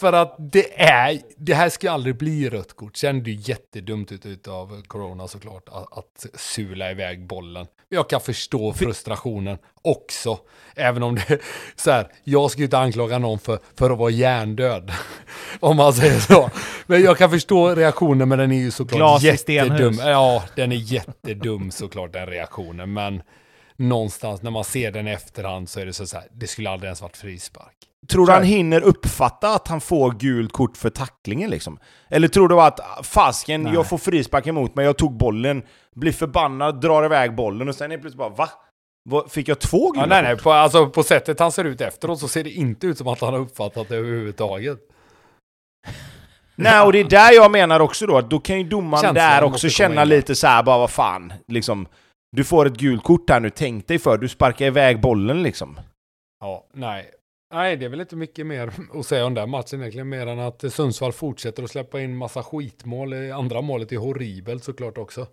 För att det är, det här ska aldrig bli rött kort. Sen är det ju jättedumt ut utav Corona såklart att, att sula iväg bollen. Jag kan förstå frustrationen också. Även om det är så här, jag ska ju inte anklaga någon för, för att vara hjärndöd. Om man säger så. Men jag kan förstå reaktionen, men den är ju såklart Glas jättedum. Ja, den är jättedum såklart den reaktionen. Men någonstans när man ser den i efterhand så är det så så här, det skulle aldrig ens varit frispark. Tror du han hinner uppfatta att han får gult kort för tacklingen liksom? Eller tror du att fasken, Nej. jag får frispark emot mig, jag tog bollen, blir förbannad, drar iväg bollen och sen är plötsligt bara va? Fick jag två gula Ja, nej, nej, på, alltså, på sättet han ser ut efteråt så ser det inte ut som att han har uppfattat det överhuvudtaget. Nej, och det är där jag menar också då, att då kan ju domaren Känslan där också känna in. lite så här, bara vad fan, liksom. Du får ett gult kort här nu, tänk dig för, du sparkar iväg bollen liksom. Ja, nej. Nej, det är väl inte mycket mer att säga om den matchen egentligen, mer än att Sundsvall fortsätter att släppa in massa skitmål. Det Andra målet är horribelt såklart också.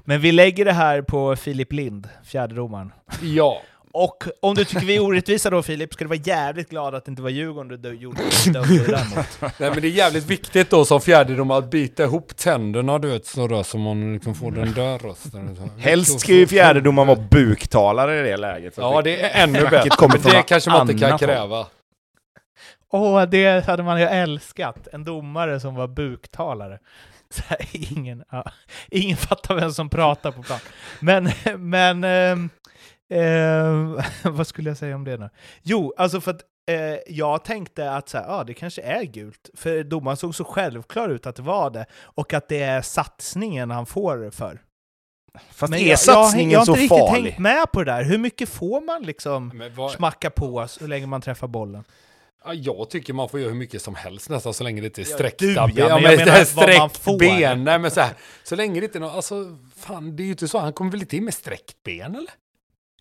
Men vi lägger det här på Filip Lind, fjärdedomaren. Ja, Och om du tycker vi är orättvisa då Filip, ska du vara jävligt glad att det inte var Djurgården du gjorde dömde det där mot. nej, men det är jävligt viktigt då som fjärdedom att bita ihop tänderna, du vet, så så man liksom får den där rösten. Helst ska ju fjärdedomaren vara buktalare i det läget. Ja, det är ännu bättre. Men det kanske man inte kan kräva. Åh, det hade man ju älskat. En domare som var buktalare. Så här, ingen, ja, ingen fattar vem som pratar på plan. Men, men ehm, vad skulle jag säga om det nu? Jo, alltså för att eh, jag tänkte att så här, ja, det kanske är gult. För domaren såg så självklar ut att det var det. Och att det är satsningen han får för. Fast Men är jag, satsningen jag, jag så har inte riktigt farlig? tänkt med på det där. Hur mycket får man liksom Men vad, smacka på så länge man träffar bollen? Ja, jag tycker man får göra hur mycket som helst nästan så länge det inte är Ja, sträckta du, ja, ben. men men jag det menar är vad man sträckt får. ben. Nej, men så, här, så länge det inte är något, alltså fan det är ju inte så, han kommer väl inte in med sträckt ben eller?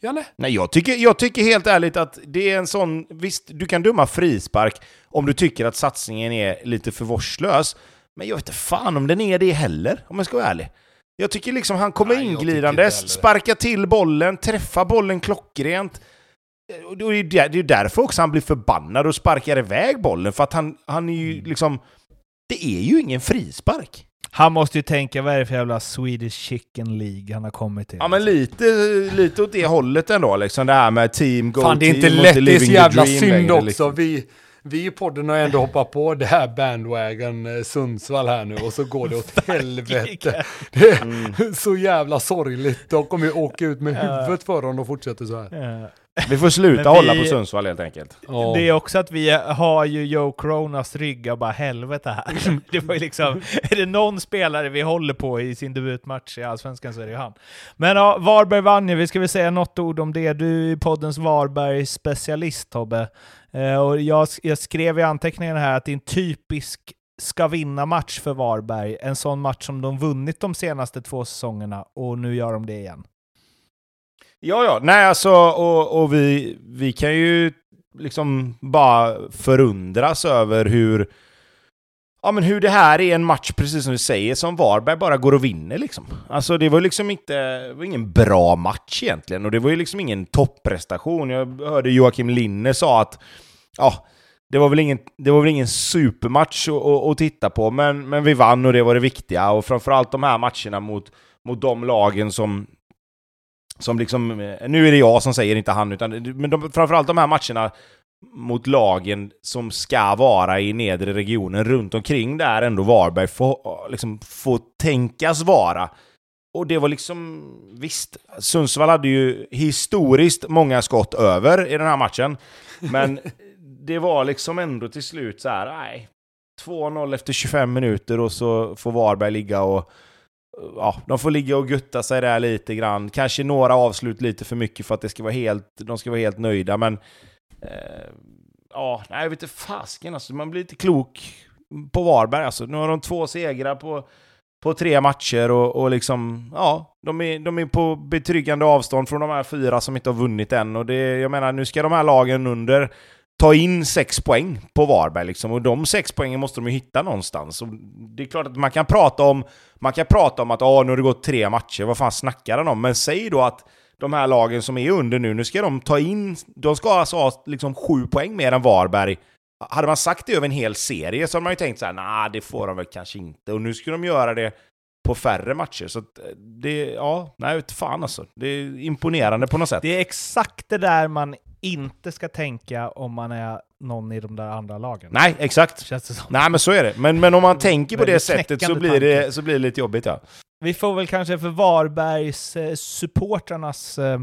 Janne? Nej, jag tycker, jag tycker helt ärligt att det är en sån... Visst, du kan döma frispark om du tycker att satsningen är lite för vårdslös. Men jag vet inte fan om den är det heller, om jag ska vara ärlig. Jag tycker liksom han kommer Nej, inglidandes, sparkar till bollen, träffar bollen klockrent. Och Det är ju där- det är ju därför också han blir förbannad och sparkar iväg bollen, för att han, han är ju liksom... Det är ju ingen frispark. Han måste ju tänka, vad är det för jävla Swedish Chicken League han har kommit till? Ja men lite, lite åt det hållet ändå liksom, det här med team go Fan det är inte och lätt, det är så jävla synd längre, också. liksom. Vi, vi i podden har ändå hoppat på det här bandwagon eh, Sundsvall här nu och så går det åt helvete. Det är Mm. så jävla sorgligt. De kommer ju åka ut med huvudet för om de fortsätter så här. Vi får sluta vi- hålla på Sundsvall helt enkelt. Det är också att vi har ju Joe Coronas rygg och bara helvete här. Det var ju liksom, är det någon spelare vi håller på i sin debutmatch i Allsvenskan så är det ju han. Men ja, Varberg vann ju, vi ska väl säga något ord om det. Du är poddens Varberg-specialist Tobbe. Eh, och jag, jag skrev i anteckningarna här att det är en typisk ska vinna-match för Varberg. En sån match som de vunnit de senaste två säsongerna och nu gör de det igen. Ja, ja. Nej, alltså, och, och vi, vi kan ju liksom bara förundras över hur... Ja, men hur det här är en match, precis som du säger, som Varberg bara går och vinner liksom. Alltså det var liksom inte... Det var ingen bra match egentligen, och det var ju liksom ingen topprestation. Jag hörde Joakim Linne sa att... Ja, det var väl ingen, det var väl ingen supermatch att, att titta på, men, men vi vann och det var det viktiga. Och framförallt de här matcherna mot, mot de lagen som, som liksom... Nu är det jag som säger, inte han, utan men de, framförallt de här matcherna mot lagen som ska vara i nedre regionen runt omkring där ändå Varberg får, liksom, får tänkas vara. Och det var liksom, visst, Sundsvall hade ju historiskt många skott över i den här matchen. Men det var liksom ändå till slut så här, nej. 2-0 efter 25 minuter och så får Varberg ligga och... Ja, de får ligga och gutta sig där lite grann. Kanske några avslut lite för mycket för att det ska vara helt, de ska vara helt nöjda, men... Eh, ja, nej, jag vet inte fasken alltså. Man blir lite klok på Varberg alltså. Nu har de två segrar på på tre matcher och, och liksom, ja, de är, de är på betryggande avstånd från de här fyra som inte har vunnit än. Och det, jag menar, nu ska de här lagen under ta in sex poäng på Varberg liksom. Och de sex poängen måste de ju hitta någonstans. Och det är klart att man kan prata om, man kan prata om att ah, nu har det gått tre matcher, vad fan snackar han om? Men säg då att de här lagen som är under nu, nu ska de ta in, de ska alltså ha liksom sju poäng mer än Varberg hade man sagt det över en hel serie så hade man ju tänkt så här, nej, det får de väl kanske inte. Och nu ska de göra det på färre matcher. Så eh, det, ja, nej, fan alltså. Det är imponerande på något sätt. Det är exakt det där man inte ska tänka om man är någon i de där andra lagen. Nej, exakt. Känns det som. Nej, men så är det. Men, men om man tänker på det sättet så blir det, så blir det lite jobbigt, ja. Vi får väl kanske för Varbergs eh, supportrarnas eh,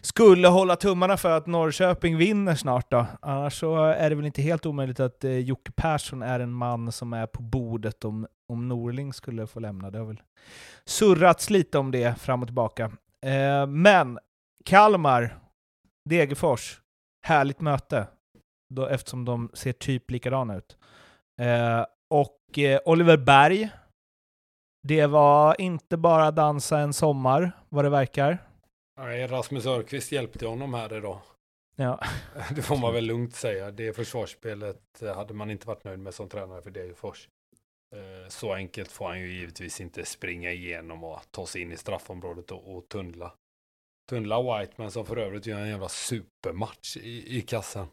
skulle hålla tummarna för att Norrköping vinner snart då. Annars så är det väl inte helt omöjligt att eh, Jocke Persson är en man som är på bordet om, om Norling skulle få lämna. Det har väl surrats lite om det fram och tillbaka. Eh, men Kalmar, Degerfors, härligt möte. Då, eftersom de ser typ likadana ut. Eh, och eh, Oliver Berg, det var inte bara dansa en sommar, vad det verkar. Nej, Rasmus Örqvist hjälpte honom här idag. Ja. Det får man väl lugnt säga. Det försvarsspelet hade man inte varit nöjd med som tränare för Degerfors. Eh, så enkelt får han ju givetvis inte springa igenom och ta sig in i straffområdet och, och tunnla. Tunnla Whiteman som för övrigt gör en jävla supermatch i, i kassan.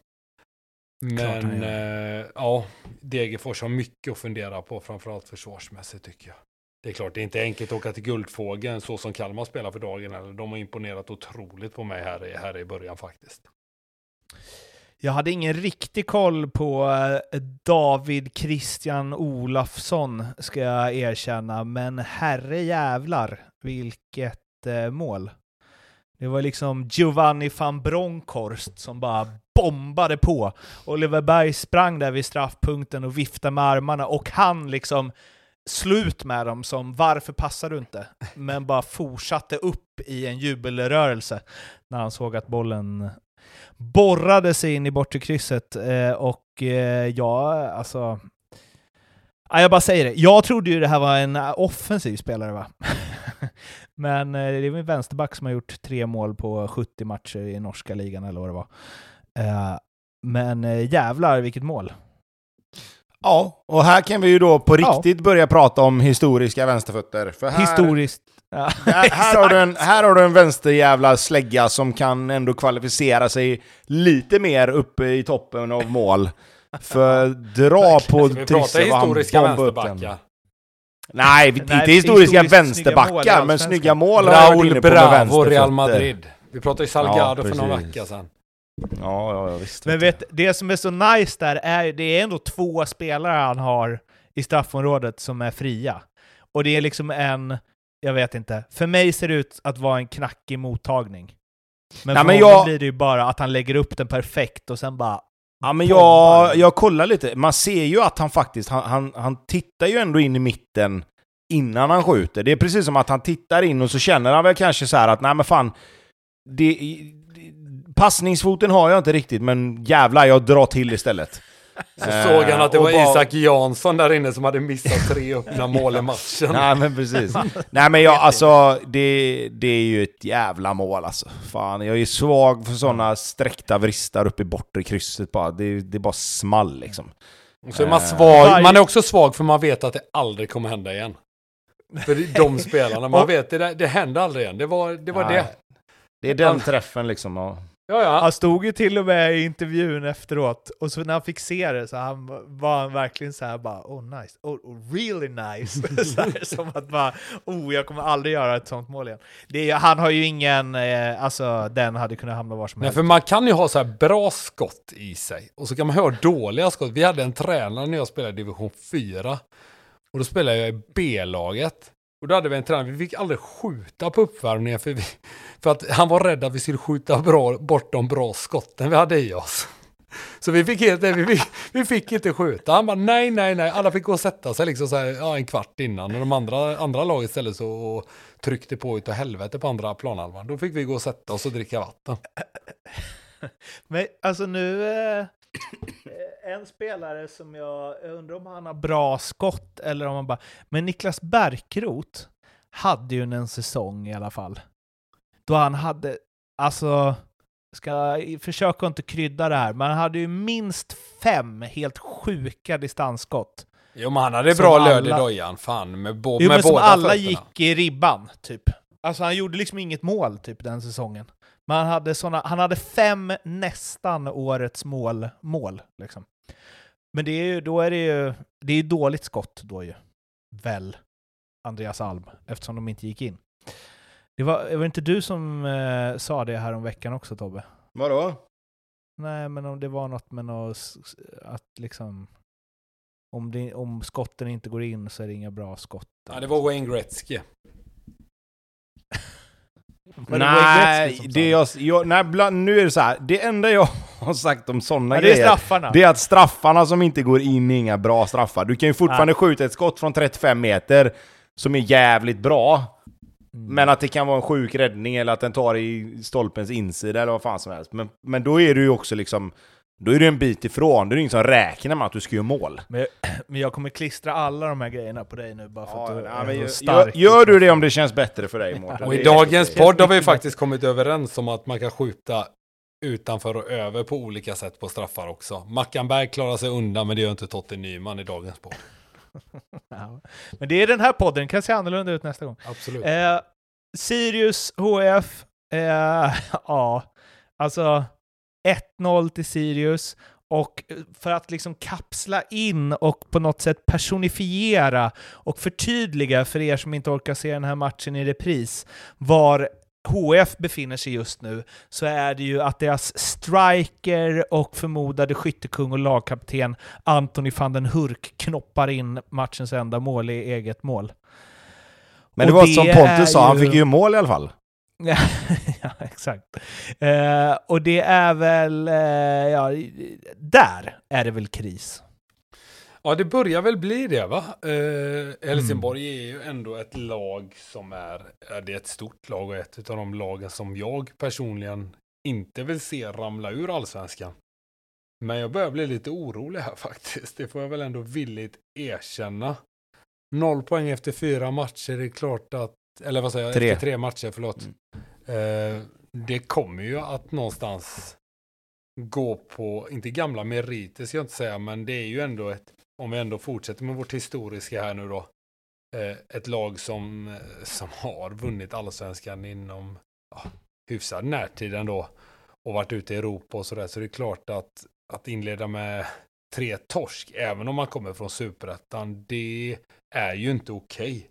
Men eh, ja, Degerfors har mycket att fundera på, framförallt försvarsmässigt tycker jag. Det är klart, det är inte enkelt att åka till Guldfågeln så som Kalmar spelar för dagen. Eller. De har imponerat otroligt på mig här i, här i början faktiskt. Jag hade ingen riktig koll på eh, David Christian Olafsson, ska jag erkänna, men herre jävlar vilket eh, mål. Det var liksom Giovanni van Bronckhorst som bara bombade på. Oliver Berg sprang där vid straffpunkten och viftade med armarna och han liksom slut med dem som “Varför passar du inte?” men bara fortsatte upp i en jubelrörelse när han såg att bollen borrade sig in i bortre krysset. Eh, och eh, ja, alltså... Ja, jag bara säger det. Jag trodde ju det här var en offensiv spelare, va? men eh, det är en vänsterback som har gjort tre mål på 70 matcher i norska ligan, eller vad det var. Eh, men eh, jävlar vilket mål! Ja, och här kan vi ju då på riktigt ja. börja prata om historiska vänsterfötter. För här, Historiskt. Ja, här, här, har du en, här har du en vänsterjävla slägga som kan ändå kvalificera sig lite mer uppe i toppen av mål. För dra på Trisse och han upp den. Nej, inte historiska vänsterbackar, men snygga mål har Raul Bravo, Real Madrid. Vi pratade ju Salgado ja, för några veckor sedan. Ja, ja, ja visst. Men vet, det som är så nice där är det är ändå två spelare han har i straffområdet som är fria. Och det är liksom en, jag vet inte, för mig ser det ut att vara en knackig mottagning. Men Nej, för men honom jag... blir det ju bara att han lägger upp den perfekt och sen bara... Ja men jag, jag kollar lite, man ser ju att han faktiskt, han, han, han tittar ju ändå in i mitten innan han skjuter. Det är precis som att han tittar in och så känner han väl kanske så att nej men fan, det, Passningsfoten har jag inte riktigt, men jävlar, jag drar till istället. Så såg han att det var bara... Isak Jansson där inne som hade missat tre öppna mål i matchen. Nej men precis. Nej men jag, alltså, det, det är ju ett jävla mål alltså. Fan, jag är svag för sådana sträckta vristar uppe i bortre krysset bara. Det, det är bara small liksom. så är man svag, man är också svag för man vet att det aldrig kommer hända igen. För de spelarna, man vet det, det hände aldrig igen. Det var det. Var det. det är den träffen liksom. Och... Ja, ja. Han stod ju till och med i intervjun efteråt, och så när han fick se det så han, var han verkligen så här bara oh nice, oh, oh really nice. så här, som att bara oh jag kommer aldrig göra ett sånt mål igen. Det är, han har ju ingen, eh, alltså den hade kunnat hamna var som Nej, helst. för man kan ju ha så här bra skott i sig. Och så kan man ha dåliga skott. Vi hade en tränare när jag spelade i division 4. Och då spelade jag i B-laget. Och då hade vi en tränare, vi fick aldrig skjuta på uppvärmningen för, vi, för att han var rädd att vi skulle skjuta bra, bort de bra skotten vi hade i oss. Så vi fick, helt, vi, fick, vi fick inte skjuta. Han bara nej, nej, nej. Alla fick gå och sätta sig liksom så här, ja, en kvart innan. Och de andra, andra laget ställde sig och, och tryckte på utav helvete på andra planhalvan. Då fick vi gå och sätta oss och dricka vatten. Men alltså nu, eh, en spelare som jag, jag undrar om han har bra skott eller om han bara... Men Niklas Bärkroth hade ju en säsong i alla fall. Då han hade, alltså, ska försöka inte krydda det här, men han hade ju minst fem helt sjuka distansskott. Jo, men han hade Som bra löd i alla- dojan, fan, med, bo- Jo, med men som båda alla fötterna. gick i ribban, typ. Alltså han gjorde liksom inget mål, typ, den säsongen. Men han hade, såna, han hade fem nästan årets mål, mål liksom. Men det är ju, då är det ju, det är dåligt skott då ju. Väl, Andreas Alm, eftersom de inte gick in. Det var, det var inte du som eh, sa det här om veckan också Tobbe? Vadå? Nej, men om det var något med något, att liksom... Om, det, om skotten inte går in så är det inga bra skott. Ja, det var Wayne Gretzky. Var Nej, det jag, jag, nej bland, nu är det så här. Det enda jag har sagt om sådana Ja, det är grejer, straffarna. det är att straffarna som inte går in är inga bra straffar. Du kan ju fortfarande skjuta ett skott från 35 meter som är jävligt bra, Mm. men att det kan vara en sjuk räddning eller att den tar i stolpens insida eller vad fan som helst. Men, men då är du ju också liksom, då är du en bit ifrån. Då är det ingen som räknar med att du ska göra mål. Men, men jag kommer klistra alla de här grejerna på dig nu bara för att du Ja, är men så gör, stark. gör, gör du det om det känns bättre för dig Mårten? Och i dagens podd har vi faktiskt kommit överens om att man kan skjuta utanför och över på olika sätt på straffar också. Mackan Berg klarar sig undan, men det gör inte Totte Nyman i dagens podd. Ja. Men det är den här podden, den kan se annorlunda ut nästa gång. Absolut. Eh, Sirius HF, eh, ja, alltså 1-0 till Sirius. Och för att liksom kapsla in och på något sätt personifiera och förtydliga för er som inte orkar se den här matchen i repris var HF befinner sig just nu, så är det ju att deras striker och förmodade skyttekung och lagkapten Anthony van den Hurk knoppar in matchens enda mål i eget mål. Men det Och var som är Pontus sa, han ju- fick ju mål i alla fall. Ja, exakt. Eh, och det är väl, eh, ja, där är det väl kris. Ja, det börjar väl bli det va? Eh, Helsingborg är ju ändå ett lag som är, ja, det är ett stort lag och ett av de lagen som jag personligen inte vill se ramla ur allsvenskan. Men jag börjar bli lite orolig här faktiskt. Det får jag väl ändå villigt erkänna. Noll poäng efter fyra matcher, det är klart att, eller vad säger jag, Tre. efter tre matcher, förlåt. Eh, det kommer ju att någonstans gå på, inte gamla meriter ska jag inte säga, men det är ju ändå ett, om vi ändå fortsätter med vårt historiska här nu då, eh, ett lag som, eh, som har vunnit allsvenskan inom ja, hyfsad närtid ändå och varit ute i Europa och sådär, så det är klart att, att inleda med tre torsk, även om man kommer från superettan, det är ju inte okej.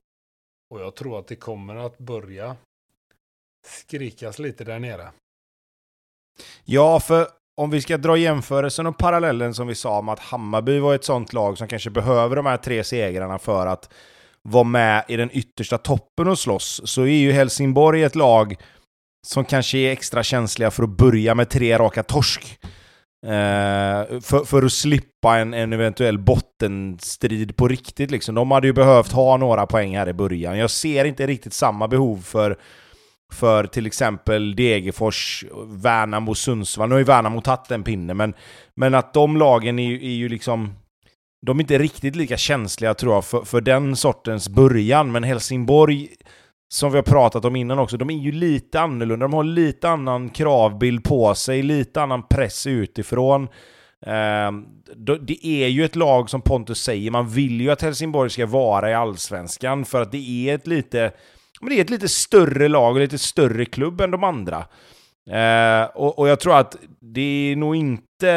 Och jag tror att det kommer att börja skrikas lite där nere. Ja, för om vi ska dra jämförelsen och parallellen som vi sa om att Hammarby var ett sånt lag som kanske behöver de här tre segrarna för att vara med i den yttersta toppen och slåss, så är ju Helsingborg ett lag som kanske är extra känsliga för att börja med tre raka torsk. Eh, för, för att slippa en, en eventuell bottenstrid på riktigt. Liksom. De hade ju behövt ha några poäng här i början. Jag ser inte riktigt samma behov för för till exempel Degerfors, Värnamo, Sundsvall. Nu har ju Värnamo tagit en pinne, men, men att de lagen är, ju- är ju liksom... De är inte riktigt lika känsliga tror jag för, för den sortens början, men Helsingborg, som vi har pratat om innan också, de är ju lite annorlunda. De har lite annan kravbild på sig, lite annan press utifrån. Eh, det är ju ett lag som Pontus säger, man vill ju att Helsingborg ska vara i Allsvenskan för att det är ett lite men det är ett lite större lag och lite större klubb än de andra. Eh, och, och jag tror att det är nog inte...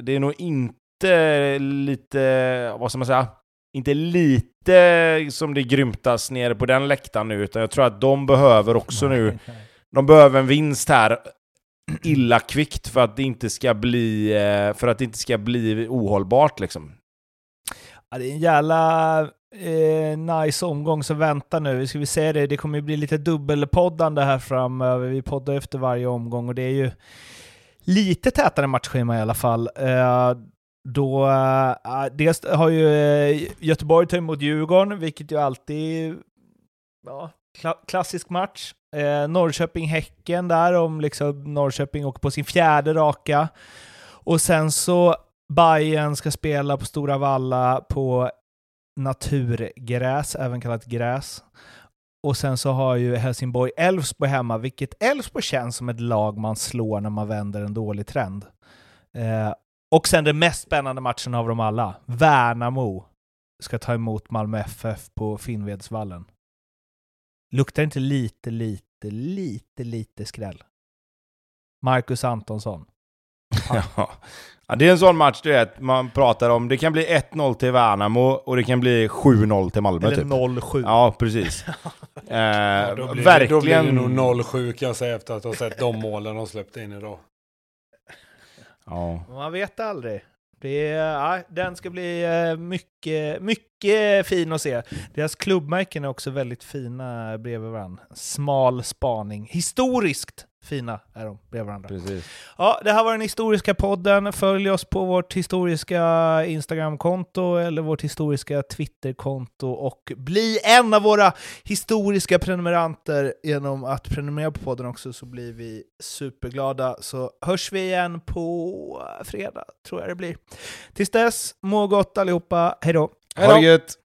Det är nog inte lite... Vad ska man säga? Inte lite som det grymtas nere på den läktaren nu, utan jag tror att de behöver också nu... De behöver en vinst här illa kvickt för att det inte ska bli, eh, för att det inte ska bli ohållbart liksom. Ja, det är en jävla eh, nice omgång som väntar nu. Ska vi säga det, det kommer ju bli lite dubbelpoddande här framöver. Vi poddar efter varje omgång och det är ju lite tätare matchschema i alla fall. Eh, då, äh, dels har ju eh, Göteborg tagit emot Djurgården, vilket ju alltid ja, kla klassisk match. Eh, Norrköping-Häcken där, om liksom Norrköping åker på sin fjärde raka. Och sen så Bayern ska spela på Stora Valla på naturgräs, även kallat gräs. Och sen så har ju Helsingborg Elfsborg hemma, vilket Elfsborg känns som ett lag man slår när man vänder en dålig trend. Eh, och sen den mest spännande matchen av dem alla, Värnamo ska ta emot Malmö FF på Finnvedsvallen. Luktar inte lite, lite, lite, lite skräll? Marcus Antonsson. Ja. ja, det är en sån match du vet, man pratar om. Det kan bli 1-0 till Värnamo och det kan bli 7-0 till Malmö Eller typ. 0-7. Ja, precis. eh, Ja, då, blir verkligen. då blir det nog 0-7 kan jag säga efter att ha sett de målen de släppte in idag. Ja. Man vet aldrig. Det ja, den ska bli eh, mycket, mycket fin att se. Deras klubbmärken är också väldigt fina bredvid varandra. Smal spaning. Historiskt fina är de bredvid varandra. Precis. Ja, det här var den historiska podden. Följ oss på vårt historiska Instagramkonto eller vårt historiska Twitterkonto och bli en av våra historiska prenumeranter genom att prenumerera på podden också så blir vi superglada. Så hörs vi igen på fredag, tror jag det blir. Tills dess, må gott allihopa. Hej då! Ha det gött!